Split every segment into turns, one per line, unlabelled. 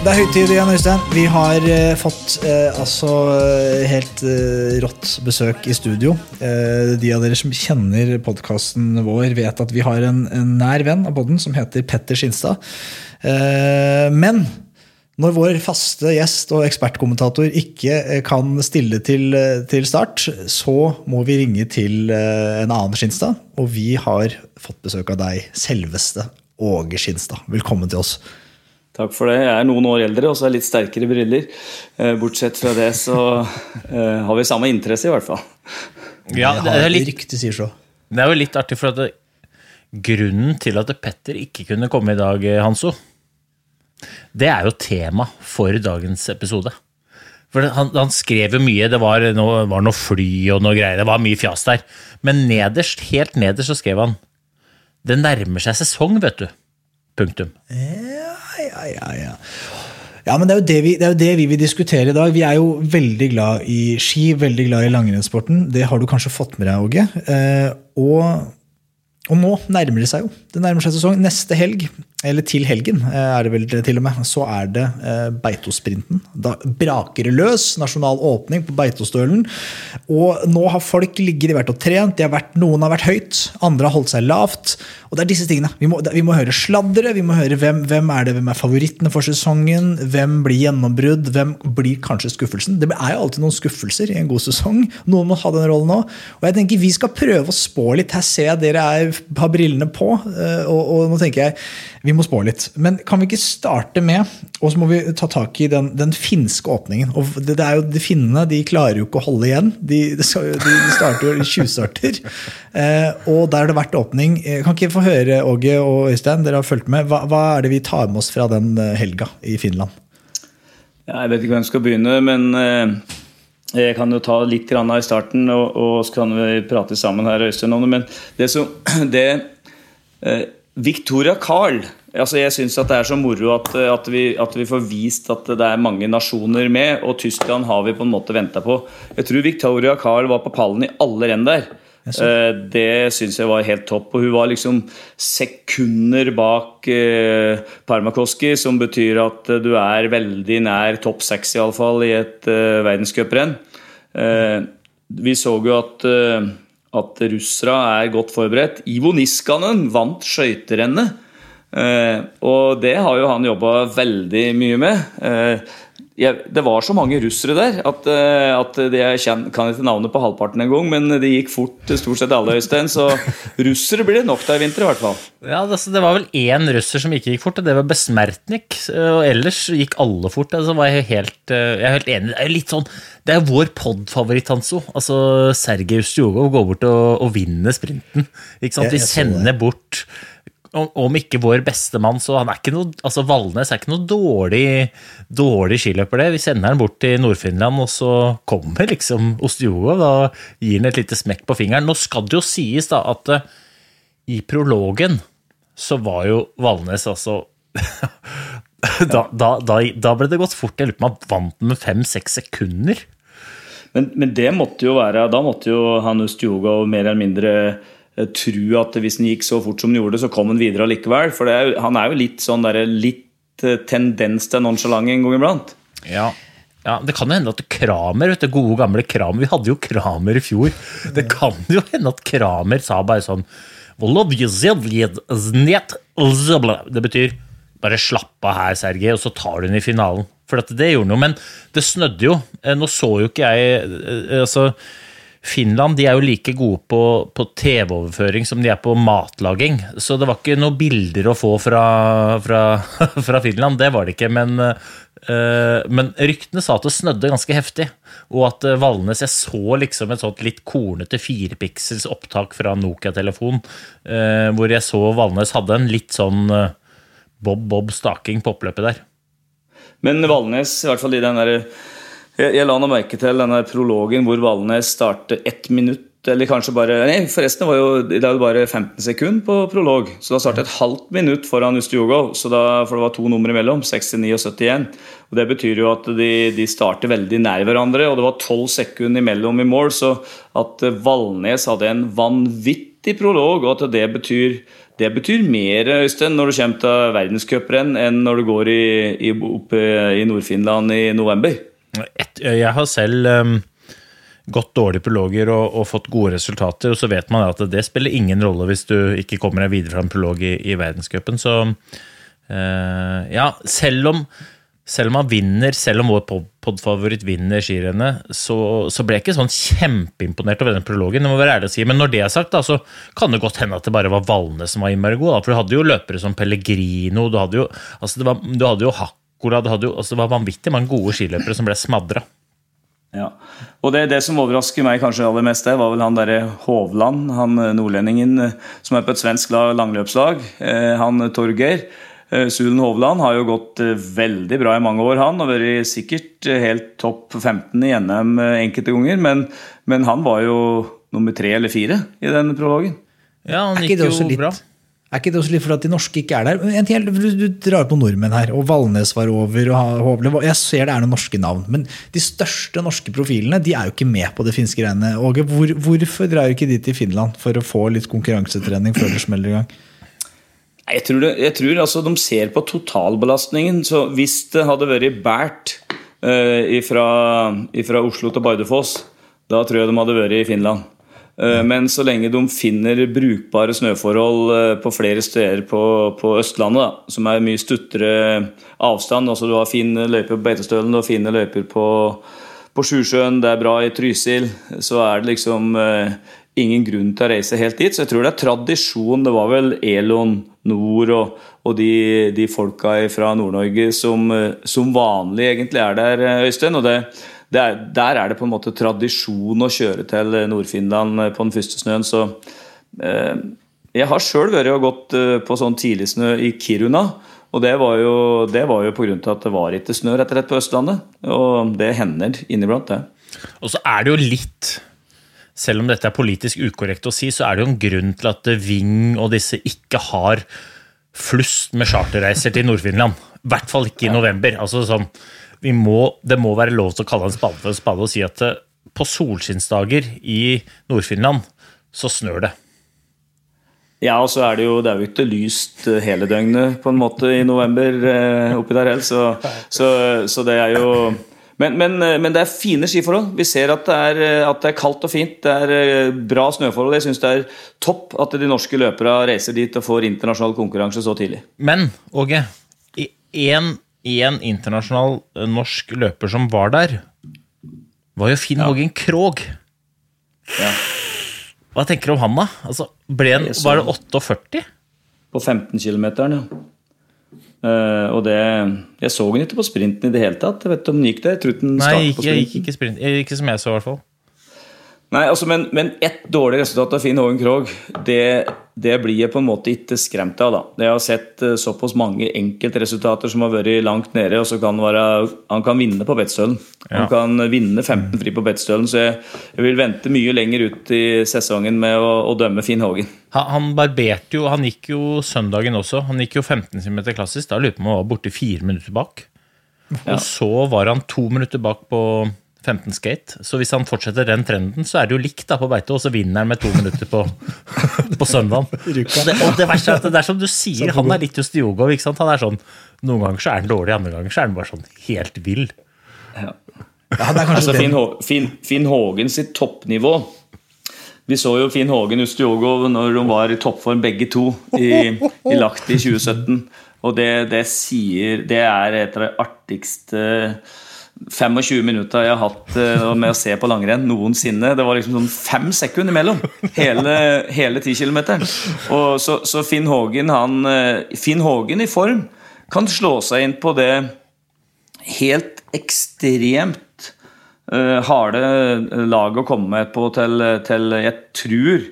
Det er høytid igjen, Øystein. Vi har eh, fått eh, altså eh, helt eh, rått besøk i studio. Eh, de av dere som kjenner podkasten vår, vet at vi har en, en nær venn av podden som heter Petter Skinstad. Eh, men når vår faste gjest og ekspertkommentator ikke kan stille til, til start, så må vi ringe til en annen Skinstad. Og vi har fått besøk av deg, selveste Åge Skinstad. Velkommen til oss.
Takk for det. Jeg er noen år eldre og så har jeg litt sterkere briller. Eh, Bortsett fra det så eh, har vi samme interesse, i hvert fall.
Ja, det er, litt,
Ryktet sier så.
det er jo litt artig, for at det, grunnen til at Petter ikke kunne komme i dag, eh, Hanso, det er jo tema for dagens episode. For han, han skrev jo mye, det var noe, var noe fly og noe greier, det var mye fjas der. Men nederst, helt nederst så skrev han Det nærmer seg sesong, vet du. Punktum.
Ja, ja, ja, ja. Ja, men det er, vi, det er jo det vi vil diskutere i dag. Vi er jo veldig glad i ski, veldig glad i langrennssporten. Det har du kanskje fått med deg, Åge. Eh, og, og nå nærmer det seg jo. Det nærmer seg sesong. Neste helg, eller til helgen eh, er det vel til og med, så er det eh, Beitosprinten. Da braker det løs. Nasjonal åpning på Beitostølen. Og nå har folk ligget, de har vært og trent, har vært, noen har vært høyt, andre har holdt seg lavt. Og det er disse tingene. Vi må, vi må høre sladdere, vi må høre hvem, hvem er det, hvem er favorittene for sesongen, hvem blir gjennombrudd, hvem blir kanskje skuffelsen. Det er jo alltid noen skuffelser i en god sesong. Noen må ha den rollen òg. Og jeg tenker vi skal prøve å spå litt. Her ser jeg dere er, har brillene på, eh, og, og nå tenker jeg vi må spå litt. Men kan vi ikke starte med, og så må vi ta tak i den, den finske åpningen. Og det, det er jo, de Finnene de klarer jo ikke å holde igjen. De, de, de, starter jo tjuvstarter. Eh, og der har det vært åpning. Eh, Kan ikke få høre, Åge og Øystein, dere har fulgt med. Hva, hva er det vi tar med oss fra den eh, helga i Finland?
Jeg vet ikke hvem skal begynne, men eh, jeg kan jo ta litt grann i starten, og, og så kan vi prate sammen her, Øystein, om det. Men det som det, eh, Victoria Carl altså Jeg syns det er så moro at, at, vi, at vi får vist at det er mange nasjoner med, og Tyskland har vi på en måte venta på. Jeg tror Victoria Carl var på pallen i alle renn der. Eh, Det syns jeg var helt topp. Og hun var liksom sekunder bak eh, Parmakoski, som betyr at eh, du er veldig nær topp seks, iallfall, i et eh, verdenscuprenn. Eh, vi så jo at, eh, at russere er godt forberedt. Ivo Niskanen vant skøyterennet. Eh, og det har jo han jobba veldig mye med. Eh, jeg, det var så mange russere der at, eh, at det, jeg kjen, kan ikke navnet på halvparten engang, men det gikk fort til stort sett alle, Øystein. Så russere blir det nok av i vinter, i hvert fall.
Ja, det, det var vel én russer som ikke gikk fort, og det var Besmertnik. Og ellers gikk alle fort. Altså var jeg, helt, eh, jeg er helt enig. Det er litt sånn, det er vår pod-favoritt, Hanso. Altså, Sergej Ustjogov går bort og, og vinner sprinten. Ikke sant?
Jeg-
Vi sender bort om, ikke vår beste mann, så han er ikke noe, altså Valnes er ikke noe dårlig, dårlig skiløper. det. Vi sender han bort til Nord-Finland, og så kommer liksom Ostjugov og gir han et lite smekk på fingeren. Nå skal det jo sies da at eh, i prologen så var jo Valnes altså da, da, da, da ble det gått fort. Jeg lurer på om han vant med fem-seks sekunder.
Men, men det måtte jo være Da måtte jo han Ustjoga mer eller mindre tro at hvis han gikk så fort som han gjorde, så kom han videre allikevel. For er han er jo litt sånn der, litt eh, tendens til nonchalant en gang iblant.
Ja. ja, Det kan jo hende at Kramer, vet du, gode gamle Kramer Vi hadde jo Kramer i fjor. Det kan jo hende at Kramer sa bare sånn Det betyr bare slapp av her, Sergej, og så tar du den i finalen. For det gjorde noe. Men det snødde jo. Eh, nå så jo ikke jeg eh, altså Finland de er jo like gode på, på TV-overføring som de er på matlaging. Så det var ikke noen bilder å få fra, fra, fra Finland. Det var det ikke. Men, øh, men, ryktene sa at det snødde ganske heftig. Og at uh, Valnes Jeg så liksom et sånt litt kornete firepiksels opptak fra Nokia-telefon. øh, hvor jeg så Valnes hadde en litt sånn Bob-Bob staking på oppløpet der.
Men Valnes, i hvert fall i den der Jeg, jeg la nå merke til denne prologen hvor Valnes starter ett minutt eller kanskje bare Nei, forresten var jo, det er jo bare 15 sekunder på prolog. Så da startet et halvt minutt foran Ustjugov, for det var to numre imellom. 69 og 71. Og Det betyr jo at de, de starter veldig nær hverandre, og det var 12 sekunder imellom i mål. Så at Valnes hadde en vanvittig prolog, og at det betyr det betyr mer Øystein, når du kommer til verdenscuprenn enn når du går i, i, oppe i Nord-Finland i november.
Et, jeg har selv um, gått dårlige prologer og, og, fått gode resultater, og så vet man at det spiller ingen rolle hvis du ikke kommer deg videre fra en prolog i, i verdenscupen. Så uh, ja, selv om selv om han vinner, selv om vår podfavoritt vinner skirennet, så, så, ble jeg ikke sånn kjempeimponert over den prologen. det må være ærlig å si. Men når det er sagt, da, så kan det godt hende at det bare var Valnes som var innmari god. For du hadde jo løpere som Pellegrino, du hadde jo, altså var, du hadde jo Hakkola hadde jo det var vanvittig mange gode skiløpere som ble smadra.
Ja, og det, det, som overrasker meg kanskje aller mest, det var vel han derre Hovland, han nordlendingen som er på et svensk langløpslag. Eh, han Torgeir. Eh, Sulen Hovland har jo gått eh, veldig bra i mange år, han. Og vært sikkert eh, helt topp 15 i NM enkelte ganger. Men, men, han var jo nummer tre eller fire i den prologen.
Ja, han gikk jo
litt,
bra.
Er ikke det også litt fordi de norske ikke er der? En til, du, du drar på nordmenn her, og Valnes var over. og Hovle, Jeg ser det er noen norske navn, men de største norske profilene de er jo ikke med på det finske greiene. Åge, hvor, hvorfor drar ikke de til Finland for å få litt konkurransetrening før det smeller i gang?
Jeg tror, det, jeg tror altså de ser på totalbelastningen. så Hvis det hadde vært bært uh, fra Oslo til Bardufoss, da tror jeg de hadde vært i Finland. Uh, men så lenge de finner brukbare snøforhold uh, på flere steder på, på Østlandet, da, som er mye stuttere avstand altså Du har fine løyper på Beitostølen, har fine løyper på, på Sjusjøen, det er bra i Trysil, så er det liksom eh, ingen grunn til å reise helt dit. Så jeg tror det er tradisjon. Det var vel Elon Nord og, og de, de, folka fra Nord-Norge som, som, vanlig egentlig er der, Øystein. og det er, Der er det på en måte tradisjon å kjøre til Nord-Finland på den første snøen. så eh, Jeg har sjøl vært og gått eh, på sånn tidligsnø i Kiruna. Og det var jo, det var jo pga. at det var ikke snø rett og slett på Østlandet. Og det hender inniblant, det.
Og så er det jo litt selv om dette er politisk ukorrekt å si, så er det jo en grunn til at Ving og disse ikke har flust med charterreiser til Nord-Finland. I hvert fall ikke i november. Altså sånn, må, det må være lov til å kalle en spade for en spade og si at eh, på solskinnsdager i Nord-Finland så snør det.
Ja, og så er det jo det er jo ikke lyst eh, hele døgnet på en måte i november eh, oppi der heller, så, så, så det er jo men, men, men, det er fine skiforhold. Vi ser at det, er, at det, er, kaldt og fint. Det er bra snøforhold. Jeg syns det er topp at de norske løperne reiser dit og får internasjonal konkurranse så tidlig.
Men Åge, én internasjonal norsk løper som var der, var jo Finn ja. Hågen Krogh. Ja. Hva tenker du om han, da? Altså, en, var det 48?
På 15 km, ja. Uh, og det Jeg så den ikke på sprinten i det hele tatt. Jeg vet ikke om den gikk der. Jeg den
Nei, jeg, jeg gikk ikke sprint. Ikke som jeg så, i hvert fall.
Nei, altså, men, men ett dårlig resultat av Finn Hågen Krogh, det, det, blir jeg på en måte ikke skremt av. da. Jeg har sett uh, såpass mange enkeltresultater som har vært langt nede. og så kan være, Han kan vinne på Bettstølen. Ja. Han kan vinne 15 fri på Bettstølen. Så jeg, jeg, vil vente mye lenger ut i sesongen med å, å dømme Finn Hågen.
Han, han barberte jo, han gikk jo søndagen også. Han gikk jo 15 cm klassisk. Da lurer jeg på om han var borte fire minutter bak. Ja. Og så var han to minutter bak på 15 skate. Så hvis han fortsetter den trenden, så er det jo likt da på beite, og så vinner han med to minutter på, på søndagen. Og det, og det verste er at det er som du sier, han er litt Ustjogov. ikke sant? Han er sånn, Noen ganger så er han dårlig, andre ganger så er han bare sånn helt vill.
Ja, det er
Altså. Finn, Finn, Finn Hågen sitt toppnivå Vi så jo Finn Hågen og Ustjogov når de var i toppform begge to i, i Lahti i 2017. Og det, det sier Det er et av de artigste 25 minutter jeg har hatt eh, med å se på langrenn noensinne. Det var liksom sånn fem sekunder imellom hele, hele 10 km. Så, så Finn Hågen, han eh, Finn Hågen i form kan slå seg inn på det helt ekstremt uh, harde laget å komme med på til, til jeg tror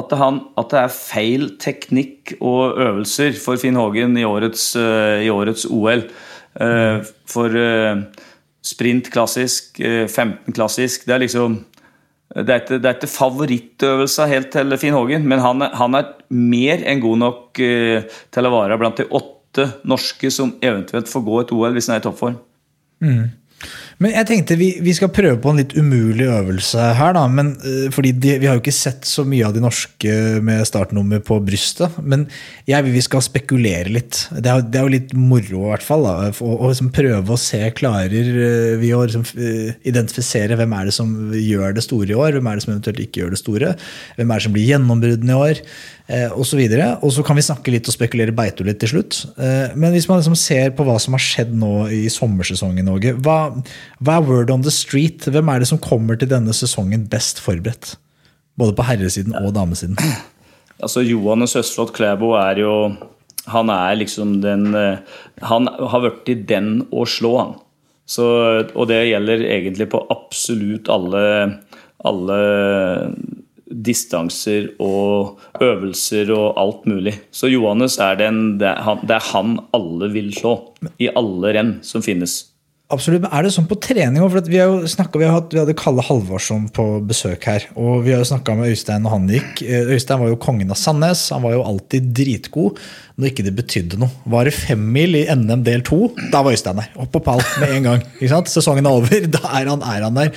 at han, at det er feil teknikk og øvelser for Finn Hågen i årets, uh, i årets OL. Uh, for eh, sprint klassisk, eh, 15 klassisk Det er liksom det er ikke, det er ikke favorittøvelsen helt til Finn Hågen, men han, han er mer enn god nok eh, til å være blant de åtte norske som eventuelt får gå et OL hvis han er i toppform.
Men jeg tenkte vi, vi skal prøve på en litt umulig øvelse her, da. Men, eh, fordi de, vi har jo ikke sett så mye av de norske med startnummer på brystet. Men jeg vil vi skal spekulere litt. Det er, det er jo litt moro, i hvert fall. Da, å liksom prøve å se klarer eh, vi å liksom, eh, identifisere hvem er det som gjør det store i år, hvem er det som eventuelt ikke gjør det store, hvem er det som blir gjennombruddene i år, osv. Og så kan vi snakke litt og spekulere beito litt til slutt. Eh, Men hvis man liksom ser på hva som har skjedd nå i sommersesongen, Åge, hva, hva er word on the street? Hvem er det som kommer til denne sesongen best forberedt? Både på herresiden og damesiden.
Altså Johannes Østflot Klæbo er jo Han er liksom den eh, Han har blitt den å slå, han. Så, og det gjelder egentlig på absolutt alle, alle distanser og øvelser og alt mulig. Så Johannes er den det er han, det er han alle vil slå. I alle renn som finnes.
Absolutt, men Er det sånn på trening òg? Vi, vi, vi hadde Kalle Halvorsson på besøk her. Og vi har snakka med Øystein når han gikk. Eh, Øystein var jo kongen av Sandnes. Han var jo alltid dritgod når ikke det betydde noe. Var det femmil i NM del to, da var Øystein der. Opp på pall med en gang. ikke sant? Sesongen er over, da er han, er han der.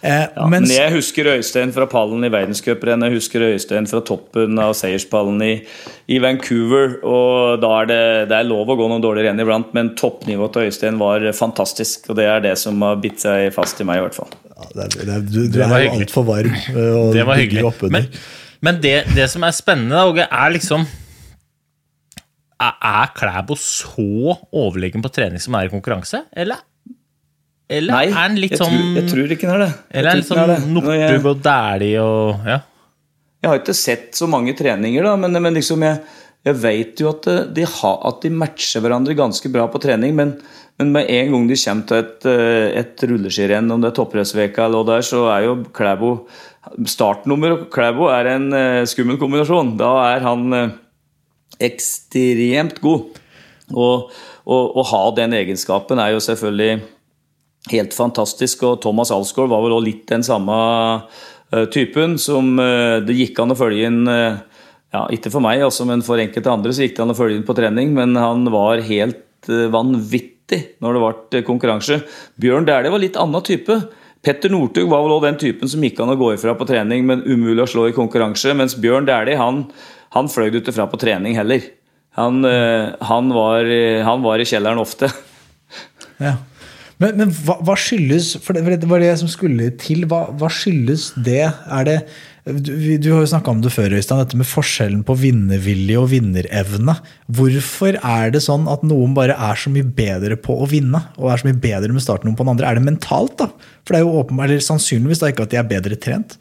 Eh,
Ja,
mens,
Men jeg husker Øystein fra pallen i verdenscuprennet, Jeg husker Øystein fra toppen av seierspallen i, i Vancouver. Og da er det, det er lov å gå noen dårlige renn iblant, men toppnivået til Øystein var fantastisk. Og det er det som har bitt seg fast i meg, i hvert fall.
Ja, det er, det er, du, du
Det
er jo
hyggelig.
altfor varm. eh, Og
Det var hyggelig. Men, men det, det som er spennende, da, Åge, er liksom Er, Klæbo så overlegen på trening som er i konkurranse, eller? Eller
Nei,
er han litt
jeg,
sånn
tror, jeg tror ikke han er det. Jeg
Eller er han
er
sånn. Northug og Dæhlie og Ja.
Jeg har ikke sett så mange treninger, da, men, men liksom jeg, jeg vet jo at eh, de, har, at de matcher hverandre ganske bra på trening. Men, men med en gang de kommer til et, eh, et rulleskirenn, om det er toppressveka eller hva det er, så er jo Klæbo Startnummer og Klæbo er en eh, skummel kombinasjon. Da er han ekstremt god. Og å ha den egenskapen er jo selvfølgelig helt fantastisk. Og Thomas Alsgaard var vel også litt den samme eh, typen som eh, det gikk an å følge inn eh, ja, Ikke for meg, altså, men for enkelte andre så gikk det an å følge inn på trening. Men han var helt vanvittig når det ble konkurranse. Bjørn Dæhlie var litt annen type. Petter Northug var vel også den typen som gikk an å gå ifra på trening, men umulig å slå i konkurranse. Mens Bjørn Dæhlie han, han fløy du ikke fra på trening heller. Han, eh, han, var, eh, han var i kjelleren ofte.
Ja. Men, men hva, hva skyldes For det, var det som skulle til. Hva, hva skyldes det? Det du, du har jo snakka om det før, Øystein, dette med forskjellen på vinnervilje og vinnerevne. Hvorfor er det sånn at noen bare er så mye bedre på å vinne, og er så mye bedre med starten enn på den andre? Er det mentalt, da? For det er jo åpenbart, eller sannsynligvis da ikke at de er bedre trent.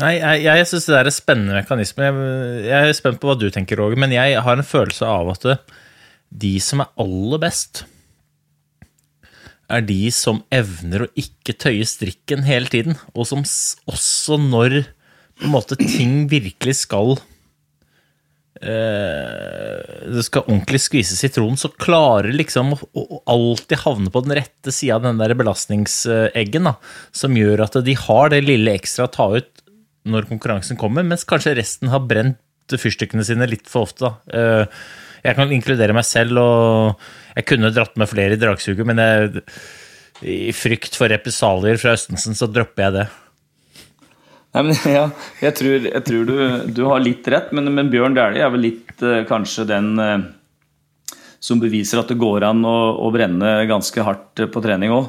Nei, jeg, jeg syns det er en spennende mekanisme. Jeg, jeg er spent på hva du tenker, Roger, men jeg har en følelse av at de som er aller best, er de som evner å ikke tøye strikken hele tiden, og som også når måte ting virkelig skal eh, det skal ordentlig skvise sitronen, så klarer liksom å, å alltid havne på den rette sida av den der belastningseggen, da, som gjør at de har det lille ekstra å ta ut når konkurransen kommer, mens kanskje resten har brent fyrstikkene sine litt for ofte. Da. Eh, Jeg kan inkludere meg selv, og jeg kunne dratt med flere i dragsuget, men jeg, i frykt for represalier fra Østensen, så dropper jeg det.
Nei, men ja, Jeg tror, jeg tror du, du, har litt rett, men, men Bjørn Dæhlie er vel litt uh, kanskje den uh, som beviser at det går an å, å brenne ganske hardt på trening òg.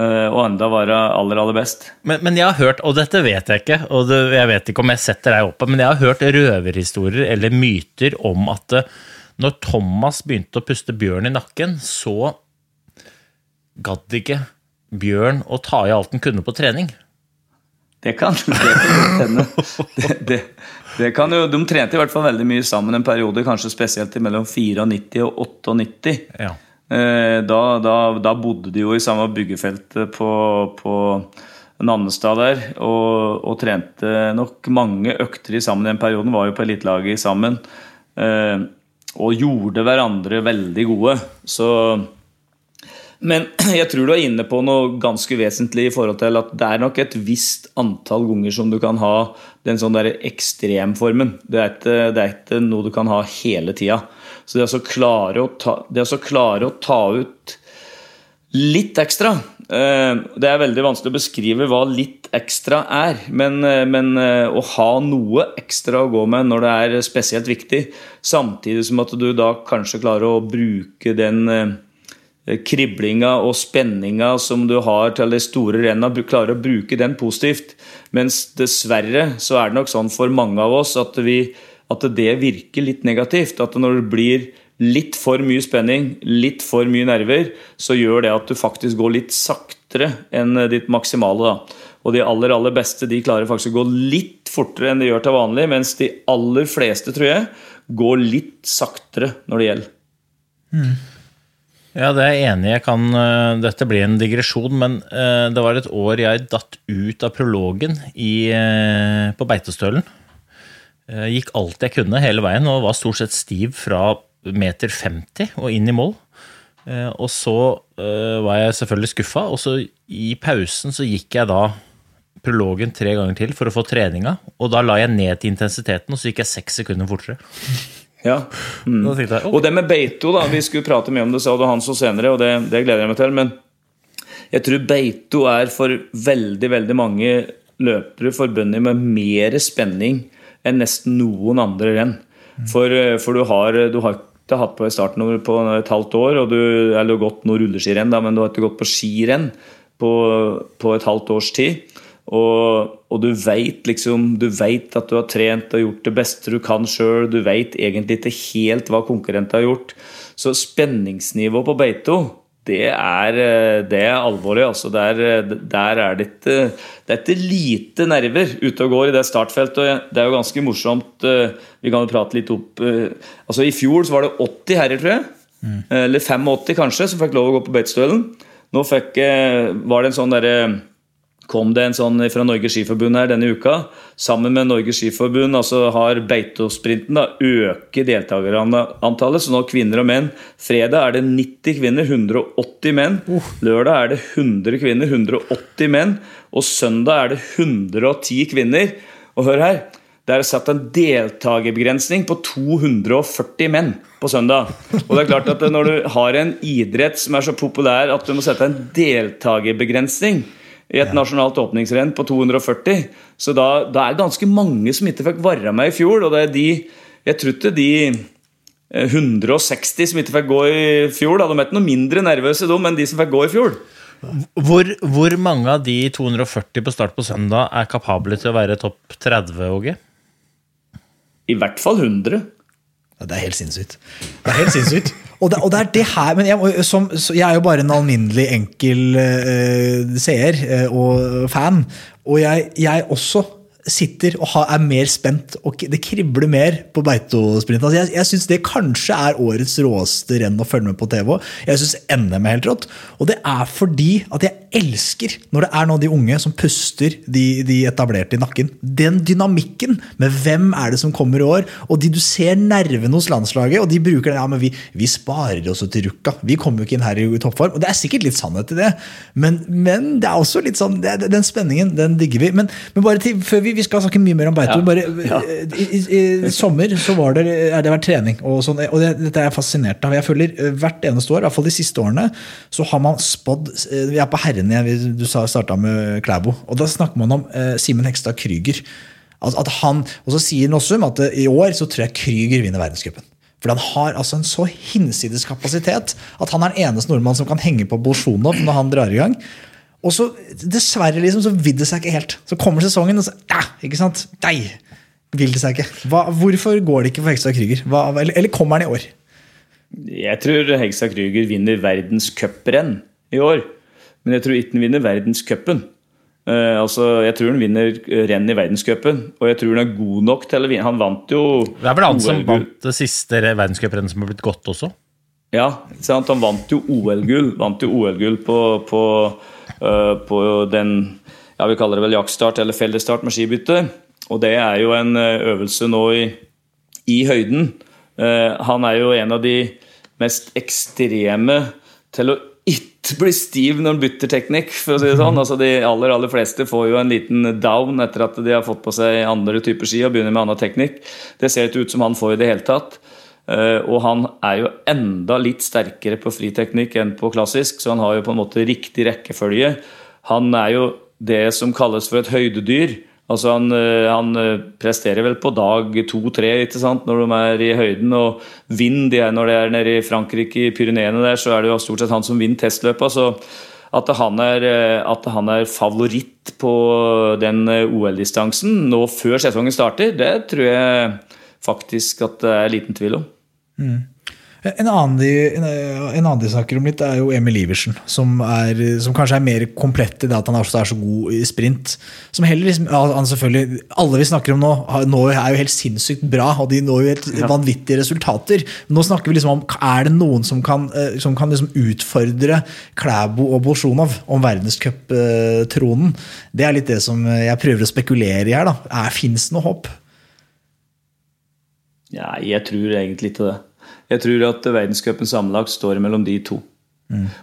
Uh, og enda være aller, aller best.
Men, men, jeg har hørt, og dette vet jeg ikke, og det, jeg vet ikke om jeg setter deg opp men jeg har hørt røverhistorier eller myter om at når Thomas begynte å puste Bjørn i nakken, så gadd ikke Bjørn å ta i alt han kunne på trening.
Det kan hende. Det, det, det, kan jo, de trente i hvert fall veldig mye sammen en periode, kanskje spesielt mellom 94 og 98. Ja. Eh, da, da, da, bodde de jo i samme byggefeltet på, på Nannestad der, og, og, trente nok mange økter i sammen den perioden. Var jo på elitelaget sammen. Eh, og gjorde hverandre veldig gode. Så men jeg tror du er inne på noe ganske vesentlig i forhold til at det er nok et visst antall ganger som du kan ha den sånn der ekstremformen. Det er, ikke, det er ikke noe du kan ha hele tida. Så det å klare å ta, det å klare å ta ut litt ekstra eh, Det er veldig vanskelig å beskrive hva litt ekstra er. Men, eh, men eh, å ha noe ekstra å gå med når det er spesielt viktig, samtidig som at du da kanskje klarer å bruke den Eh, kriblinga og spenninga som du har til de store renna, klarer å bruke den positivt. Mens dessverre så er det nok sånn for mange av oss at, vi, at det virker litt negativt. At når det blir litt for mye spenning, litt for mye nerver, så gjør det at du faktisk går litt saktere enn ditt maksimale. da. Og de aller aller beste de klarer faktisk å gå litt fortere enn de gjør til vanlig, mens de aller fleste, tror jeg, går litt saktere når det gjelder. Mm.
Ja, det er jeg enig i. Uh, dette blir en digresjon, men uh, det var et år jeg datt ut av prologen i, uh, på Beitostølen. gikk alt jeg kunne hele veien og var stort sett stiv fra meter 50 og inn i mål. og så var jeg selvfølgelig skuffa, og så i pausen så gikk jeg da prologen tre ganger til for å få treninga, og da la jeg ned til intensiteten, og så gikk jeg seks sekunder fortere.
Ja. Mm. Jeg, okay. Og det med Beito, da. Vi skulle prate mye om det, sa du han så senere, og det, det, gleder jeg meg til. Men jeg tror Beito er for veldig, veldig mange løpere forbundet med mer spenning enn nesten noen andre renn. Mm. For, eh, for, du har, du har ikke hatt på i starten på et halvt år, og du, eller gått noe rulleskirenn, men du har ikke gått på skirenn på, på et halvt års tid. Og, og, du veit liksom, du vet at du har trent og gjort det beste du kan sjøl. Du veit egentlig ikke helt hva konkurrenter har gjort. Så spenningsnivået på Beito, det er, det er alvorlig. Altså. Der, der, er det ikke Det er ikke lite nerver ute og går i det startfeltet. Det er jo ganske morsomt. Eh, vi kan jo prate litt opp eh, Altså I fjor så var det 80 herrer, tror jeg. Mm. Eller 85 kanskje, som fikk lov å gå på Beitostølen. Nå fikk, eh, var det en sånn derre kom det en sånn fra Norges Skiforbund her denne uka. Sammen med Norges Skiforbund altså har Beitosprinten da, øke deltakerantallet. Så nå kvinner og menn. Fredag er det 90 kvinner, 180 menn. Lørdag er det 100 kvinner, 180 menn. Og søndag er det 110 kvinner. Og hør her. Det er satt en deltakerbegrensning på 240 menn på søndag. Og det er klart at Når du har en idrett som er så populær at du må sette en deltakerbegrensning, i et ja. nasjonalt åpningsrenn på 240. Så da, da er det ganske mange som ikke fikk være med i fjor. Og det er de Jeg tror ikke de 160 eh, som ikke fikk gå i fjor, da, de er ikke noe mindre nervøse de enn de som fikk gå i fjor.
Hvor, hvor, mange av de 240 på start på søndag er kapable til å være topp 30, Åge?
I hvert fall 100.
Det er helt sinnssykt. Det er helt sinnssykt. Og det, og det, er det her Men jeg, som, jeg, er jo bare en alminnelig enkel uh, seer uh, og fan. Og jeg, jeg også sitter og er mer spent, og det kribler mer på Beitosprint. Altså jeg jeg syns det kanskje er årets råeste renn å følge med på TV. Jeg syns NM er helt rått. Og det er fordi at jeg elsker når det er nå de unge som puster de, de etablerte i nakken. Den dynamikken med hvem er det som kommer i år, og de du ser nervene hos landslaget, og de bruker den ja, men vi, vi sparer oss til Rukka. Vi kommer jo ikke inn her i toppform. Og det er sikkert litt sannhet i det, men, men det er også litt sånn det, Den spenningen, den digger vi. Men, men bare til, før vi, vi skal snakke mye mer om Beito. Bare i, i, I sommer så var det, er det vært trening, og, sånn, og det, dette er jeg fascinert av. Jeg føler eh, Hvert eneste år, i hvert fall de siste årene, så har man spådd eh, Vi er på herrene igjen, du starta med Klæbo. Og da snakker man om eh, Simen Hekstad Krüger. At, at han, og så sier Nossum at eh, i år så tror jeg Krüger vinner verdenscupen. For han har altså en så hinsides kapasitet at han er den eneste nordmann som kan henge på Bolsjunov når han drar i gang. Og så dessverre liksom, så vil det seg ikke helt. Så kommer sesongen, og så ja, ikke sant? Nei, vil det seg ikke. Hva, hvorfor går det ikke for Hegstad Krüger? Eller, eller kommer han i år?
Jeg tror Hegstad Krüger vinner verdenscuprenn i år. Men jeg tror ikke han vinner verdenscupen. Uh, altså, jeg tror han vinner renn i verdenscupen, og jeg tror han er god nok til å vinne. Han vant jo
Det er vel han som vant det siste verdenscuprennet som har blitt godt også?
Ja, sant? han vant jo OL-gull. Vant jo OL-gull på, på, på den ja, vi kaller det vel jaktstart eller fellesstart med skibytte. Og det er jo en øh, øvelse nå i, i høyden. Eh, han er jo en av de mest ekstreme til å ikke bli stiv når han bytter teknikk. for å si det sånn. Altså De aller aller fleste får jo en liten down etter at de har fått på seg andre typer ski og begynner med annen teknikk. Det ser ikke ut som han får i det hele tatt. Eh, og han er jo enda litt sterkere på friteknikk enn på klassisk, så han har jo på en måte riktig rekkefølge. Han er jo det som kalles for et høydedyr. Altså han, eh, han eh, presterer vel på dag to-tre når de er i høyden. Og vind de er når de er nede i Frankrike, i Pyreneene der, så er det jo stort sett han som vinner testløpet. Så at han, er, at han er favoritt på den OL-distansen nå før sesongen starter, det tror jeg faktisk at det er liten tvil om.
En annen, de, en, en annen de snakker om litt, er jo Emil Iversen. Som, er, som kanskje er mer komplett i det at han også er så god i sprint. Som heller liksom, han selvfølgelig, Alle vi snakker om nå, nå er jo helt sinnssykt bra, og de når jo helt vanvittige resultater. Men nå snakker vi liksom om er det noen som kan, eh, som kan liksom utfordre Klæbo og Bolsjunov om verdenscuptronen. Det er litt det som jeg prøver å spekulere i her. da. Fins det noe håp?
Ja, jeg tror egentlig ikke det. Jeg tror at verdenscupen sammenlagt står mellom de to.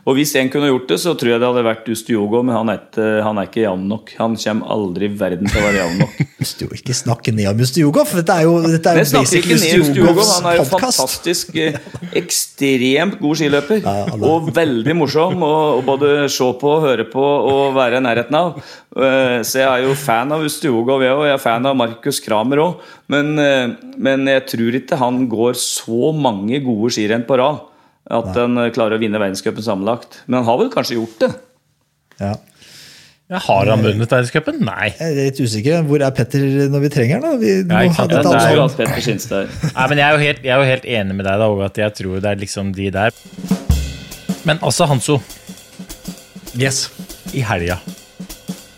Og hvis en kunne gjort det, så tror jeg det hadde vært Ustiogo, men han er ikke, han er ikke jevn nok. Han kommer aldri i verden til å være jevn nok.
Ustio- Ikke snakke ned om Ustiogo, for dette er jo, dette er jo
jeg snakker ikke
basically
ned Ustiogo.
Ustjugovs
Han er jo fantastisk, eh, ekstremt god skiløper.
Ja.
Og veldig morsom å å både se på, høre på og være i nærheten av. Eh, Så jeg er jo fan av Ustiogo, jeg òg. Jeg er fan av Markus Kramer òg. Men, eh, men jeg tror ikke han går så mange gode skirenn på rad at han eh, klarer å vinne verdenscupen sammenlagt. Men han har vel kanskje gjort det.
Ja.
Ja, har han vunnet verdenscupen? Nei.
Jeg er litt usikker. Hvor er Petter når vi trenger han? Vi må Ja, ha
Det
dette
er
Skinstad.
Nei, men jeg er, jo helt, jeg er jo helt enig med deg, da, at jeg tror det er liksom de der. Men altså, Hanso,
Yes.
i helga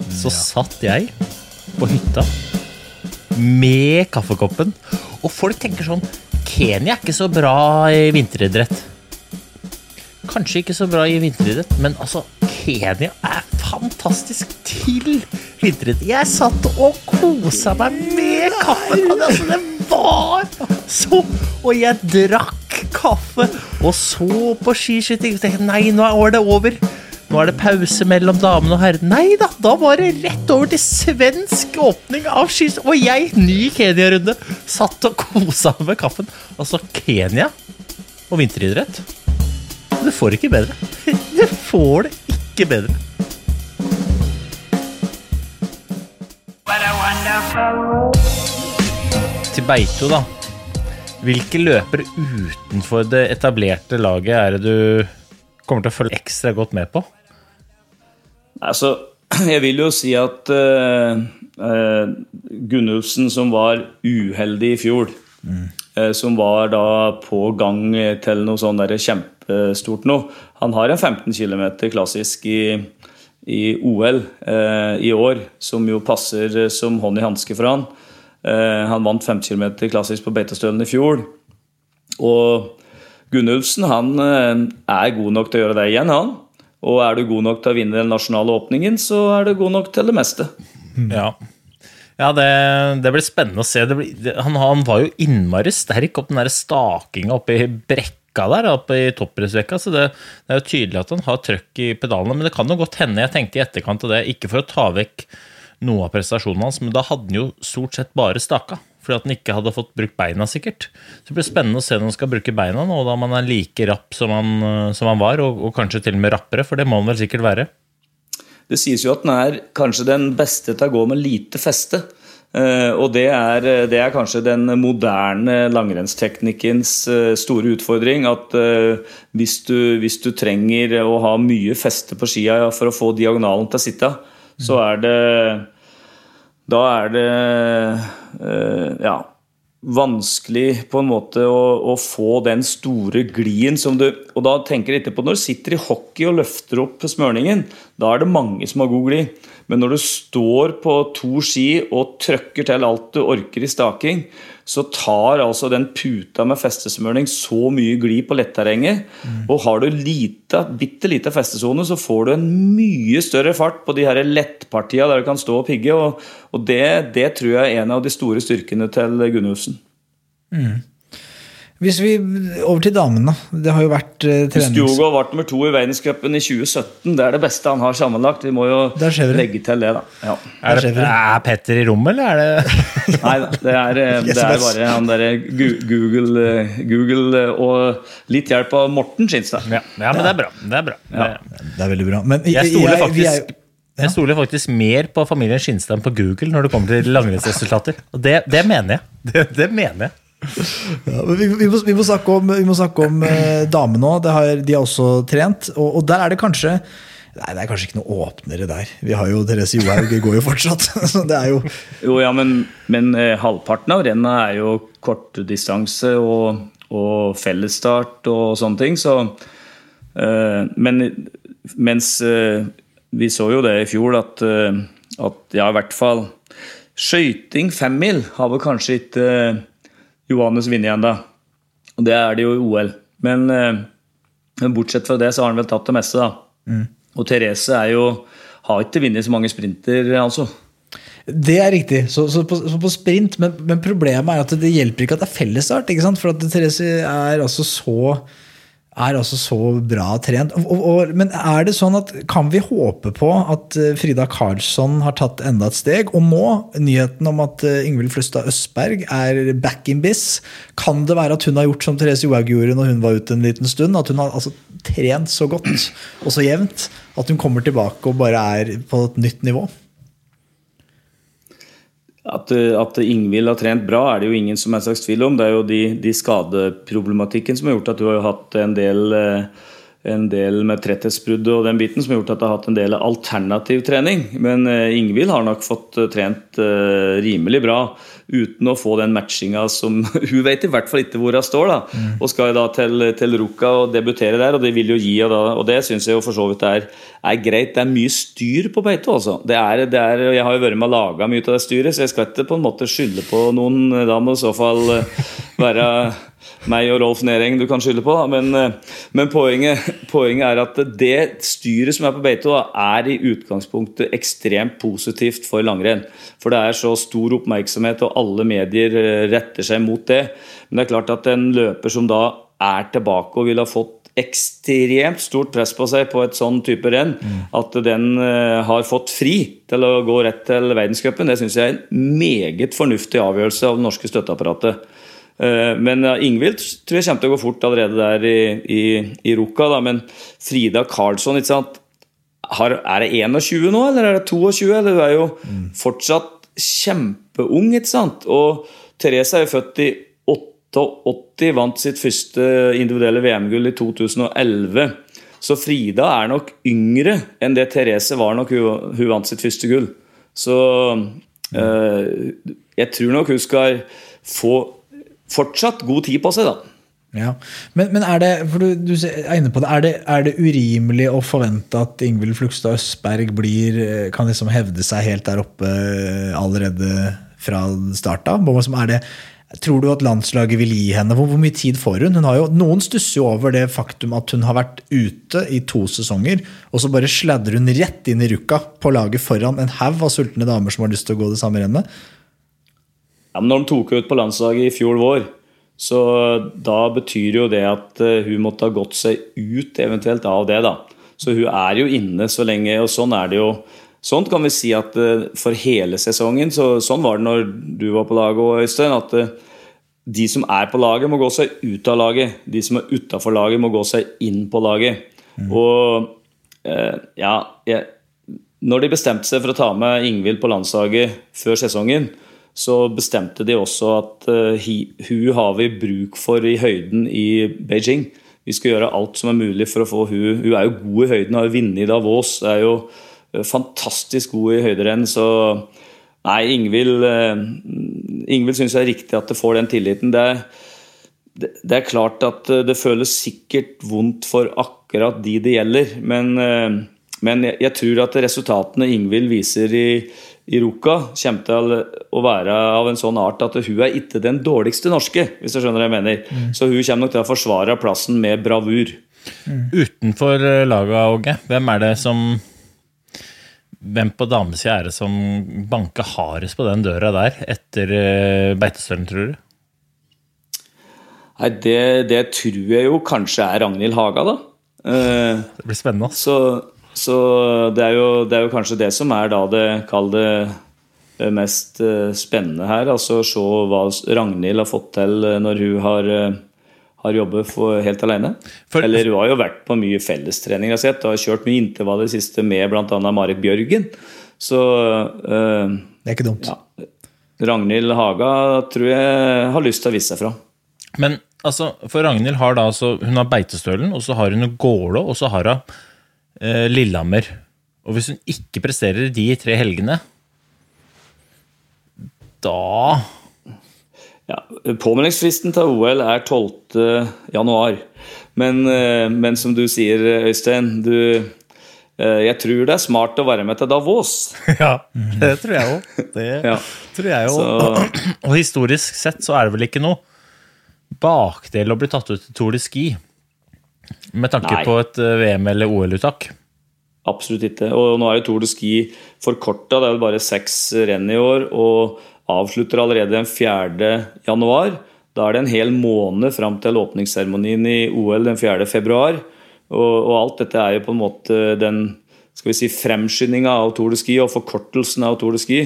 så satt jeg på hytta med kaffekoppen, og folk tenker sånn Kenya er ikke så bra i vinteridrett. Kanskje ikke så bra i vinteridrett, men altså, Kenya er fantastisk til vinteridrett. Jeg satt og kosa meg med kaffen. det- Altså, det var så Og jeg drakk kaffe og så på skiskyting. Og tenkte nei, nå er året over. Nå er det pause mellom damene og herrene. Nei da, da var det rett over til svensk åpning av skis. Og jeg, ny Kenya-runde, satt og kosa med kaffen. Altså, Kenya og vinteridrett Du får ikke bedre. Du får det ikke bedre. Til Beito, da. Hvilke løpere utenfor det etablerte laget er det du kommer til å følge ekstra godt med på?
Altså, jeg vil jo si at uh, Gunnulfsen, som var uheldig i fjor, eh, som var da på gang til noe sånn der kjempestort nå Han har en 15 km klassisk i, i OL eh, i år, som jo passer som hånd i hanske for han. Eh, han vant 5 km klassisk på Beitostølen i fjor. Og Gunnulfsen han eh, er god nok til å gjøre det igjen, han. Og er du god nok til å vinne den nasjonale åpningen, så er du god nok til det meste.
Ja, ja det, det blir spennende å se. Det, han, han var jo innmari sterk opp den der stakinga oppe i brekka der, oppe i toppidrettsrekka, så det, det, er jo tydelig at han har trøkk i pedalene. Men det kan jo godt hende, jeg tenkte i etterkant av det, ikke for å ta vekk noe av prestasjonen hans, men da hadde han jo stort sett bare staka. Fordi at han ikke hadde fått brukt beina, sikkert. Så det blir spennende å se når han skal bruke beina nå, da man er like rapp som han, som han var, og, og kanskje til og med rappere, for det må han vel sikkert være.
Det sies jo at den er kanskje den beste til å gå med lite feste. Uh, og det er, det er, kanskje den moderne langrennsteknikkens uh, store utfordring. At hvis, du, hvis, du, trenger å ha mye feste på skia for å få diagonalen til å sitte, så er det Da er det ja, vanskelig på en måte å, å, få den store glien som du Og da tenker jeg etterpå, når du sitter i hockey og løfter opp smørningen, da er det mange som har god glid. Men når du står på to ski og trøkker til alt du orker i staking, så tar altså den puta med festesmørning så mye glid på letterrenget. Mm. Og har du lite, bitte lite festesone, så får du en mye større fart på de her lettpartiene der du kan stå og pigge. Og, og det, det, tror jeg er en av de store styrkene til Gunnufsen. Mm.
Hvis vi, Over til damene. Det har jo vært uh, trenings...
har ble nummer to i verdenscupen i 2017. Det er det beste han har sammenlagt. Vi må jo legge til det, da. Ja.
Er, det, er Petter i rommet, eller er det
Nei da, det er, eh, det er bare han derre Google, eh, Google, og litt hjelp av Morten Skinstad.
Ja. ja, men det er bra. Det er, bra.
Ja. Det er veldig bra. Men
jeg, stoler faktisk jeg stoler faktisk mer på familien Skinstad enn på Google når det kommer til langrennsresultater. Og det, det mener jeg. Det, det mener jeg.
Vi, må, snakke om, må snakke om eh, damene òg. De har også trent. Og, og, der er det kanskje Nei, det er kanskje ikke noe åpnere der. Vi har jo Therese Johaug går jo fortsatt. Så det er jo
Jo, ja, men, men eh, halvparten av rennet er jo kortdistanse og, og fellesstart og sånne ting. Så eh, Men mens eh, vi så jo det i fjor, at, eh, at ja, i hvert fall Skøyting femmil har vel kanskje ikke Johannes vinner igjen, da. Og det er det jo i OL. Men, eh, men, bortsett fra det så har han vel tatt det meste, da. Mm. Og Therese er jo har ikke vunnet så mange sprinter, altså.
Det er riktig. Så, så, på, så på, sprint, men, men, problemet er at det hjelper ikke at det er fellesstart. For at Therese er altså så er altså så bra trent. Og, og, men er det sånn at kan vi håpe på at eh, Frida Karlsson har tatt enda et steg? Og nå, nyheten om at eh, Ingvild Fløstad Østberg er back in biz, kan det være at hun har gjort som Therese Johaug gjorde når hun var ute en liten stund? At hun har altså trent så godt og så jevnt at hun kommer tilbake og bare er på et nytt nivå?
At, at Ingvild har trent bra, er det jo ingen som er slags tvil om. Det er jo de, de skadeproblematikken som har gjort at du har hatt en del, eh, en del med tretthetsbrudd og den biten som har gjort at jeg har hatt en del alternativ trening. Men eh, Ingvild har nok fått eh, trent rimelig bra uten å få den matchinga som Hun vet i hvert fall ikke hvor hun står, da. Mm. Og skal da til, til Ruka og debutere der, og det vil jo gi og, da, og det syns jeg jo for så vidt er, er, greit. Det er mye styr på beite, altså. Det er, det er, jeg har jo vært med og laga mye av det styret, så jeg skal ikke på en måte skylde på noen. Da må i så fall eh, være meg og Rolf Nering du kan skylde på. Men, eh, men poenget, poenget, er at det styret som er på Beito, er i utgangspunktet ekstremt positivt for langrenn. For det er så stor oppmerksomhet, og alle medier eh, retter seg mot det. Men det er klart at en løper som da er tilbake og vil ha fått ekstremt stort press på seg på et sånn type renn, mm. at den uh, har fått fri til å gå rett til verdenscupen, det syns jeg er en meget fornuftig avgjørelse av det norske støtteapparatet. Uh, men uh, Ingvild tror jeg kommer til å gå fort allerede der i, i, i Ruka. Da. Men Frida Karlsson? Har, er det 21 nå, eller er det 22? Eller du er jo mm. fortsatt kjempeung, ikke sant? Og Therese er jo født i 88, vant sitt første individuelle VM-gull i 2011. Så Frida er nok yngre enn det Therese var nok hun, hun vant sitt første gull. Så øh, jeg tror nok hun skal få fortsatt god tid på seg, da.
Ja, Men, men er det for du, du, er inne på det, er det, er det urimelig å forvente at Ingvild Flugstad Østberg blir, kan liksom hevde seg helt der oppe allerede fra start av? Tror du at landslaget vil gi henne? Hvor, hvor mye tid får hun? hun jo, noen stusser jo over det faktum at hun har vært ute i to sesonger, og så bare sladder hun rett inn i rukka på laget foran en haug av sultne damer som har lyst til å gå det samme rennet.
Ja, men når de tok henne ut på landslaget i fjor vår, så da betyr jo det at eh, hun måtte ha gått seg ut eventuelt av det. da. Så hun er jo inne så lenge, og sånn er det jo. Sånn kan vi si at eh, for hele sesongen, så sånn var det når du var på laget òg, Øystein. At eh, de som er på laget, må gå seg ut av laget. De som er utafor laget, må gå seg inn på laget. Mm. Og eh, ja jeg, Når de bestemte seg for å ta med Ingvild på landslaget før sesongen, så bestemte de også at uh, hun har vi bruk for i høyden i Beijing. Vi skal gjøre alt som er mulig for å få hun Hun er jo god i høyden, har vunnet i Davos. Det er jo Eh, fantastisk god i høyderenn. Så nei, Ingvild eh, Ingvild syns det er riktig at det får den tilliten. Det er, det er klart at eh, det føles sikkert vondt for akkurat de det gjelder. Men, men jeg tror at resultatene Ingvild viser i, i Ruka, kommer til å være av en sånn art at hun er ikke den dårligste norske, hvis du skjønner hva jeg mener. Mm. Så hun kommer nok til å forsvare plassen med bravur.
Mm. Utenfor laget, Åge, hvem er det som hvem på damesida er det som banker hardest på den døra der etter Beitestølen, tror du?
Nei, det, det, tror jeg jo kanskje er Ragnhild Haga, da.
Uh, det blir spennende.
Så, så det, er jo, det, er jo, kanskje det som er da det, kall det, det mest uh, spennende her. Altså se hva Ragnhild har fått til når hun har har jobbet for, helt alene. For, Eller hun har jo vært på mye fellestrening. Jeg har har kjørt mye intervall i det siste med bl.a. Marit Bjørgen. Så uh,
Det er ikke dumt. Ja,
Ragnhild Haga tror jeg har lyst til å vise seg fra.
Men altså, for Ragnhild har da altså Hun har beitestølen, og så har hun Gålå, og så har hun Lillehammer. Og hvis hun ikke presterer de tre helgene, da
ja, Påmeldingsfristen til OL er 12.1. Men, eh, men som du sier, Øystein, du, eh, jeg tror det er smart å være med til Davos.
Ja, det tror jeg òg. Det ja. tror jeg òg. Og historisk sett så er det vel ikke noe bakdel å bli tatt ut til Tour de Ski med tanke Nei. på et eh, VM- eller OL-uttak.
Absolutt ikke. Og nå er jo Tour de Ski forkorta. Det er vel bare seks renn i år. og avslutter allerede den 4. januar. Da er det en hel måned fram til åpningsseremonien i OL den 4. februar. Og, og, alt dette er jo på en måte den skal vi si, fremskyndinga av Tour de Ski og forkortelsen av Tour de Ski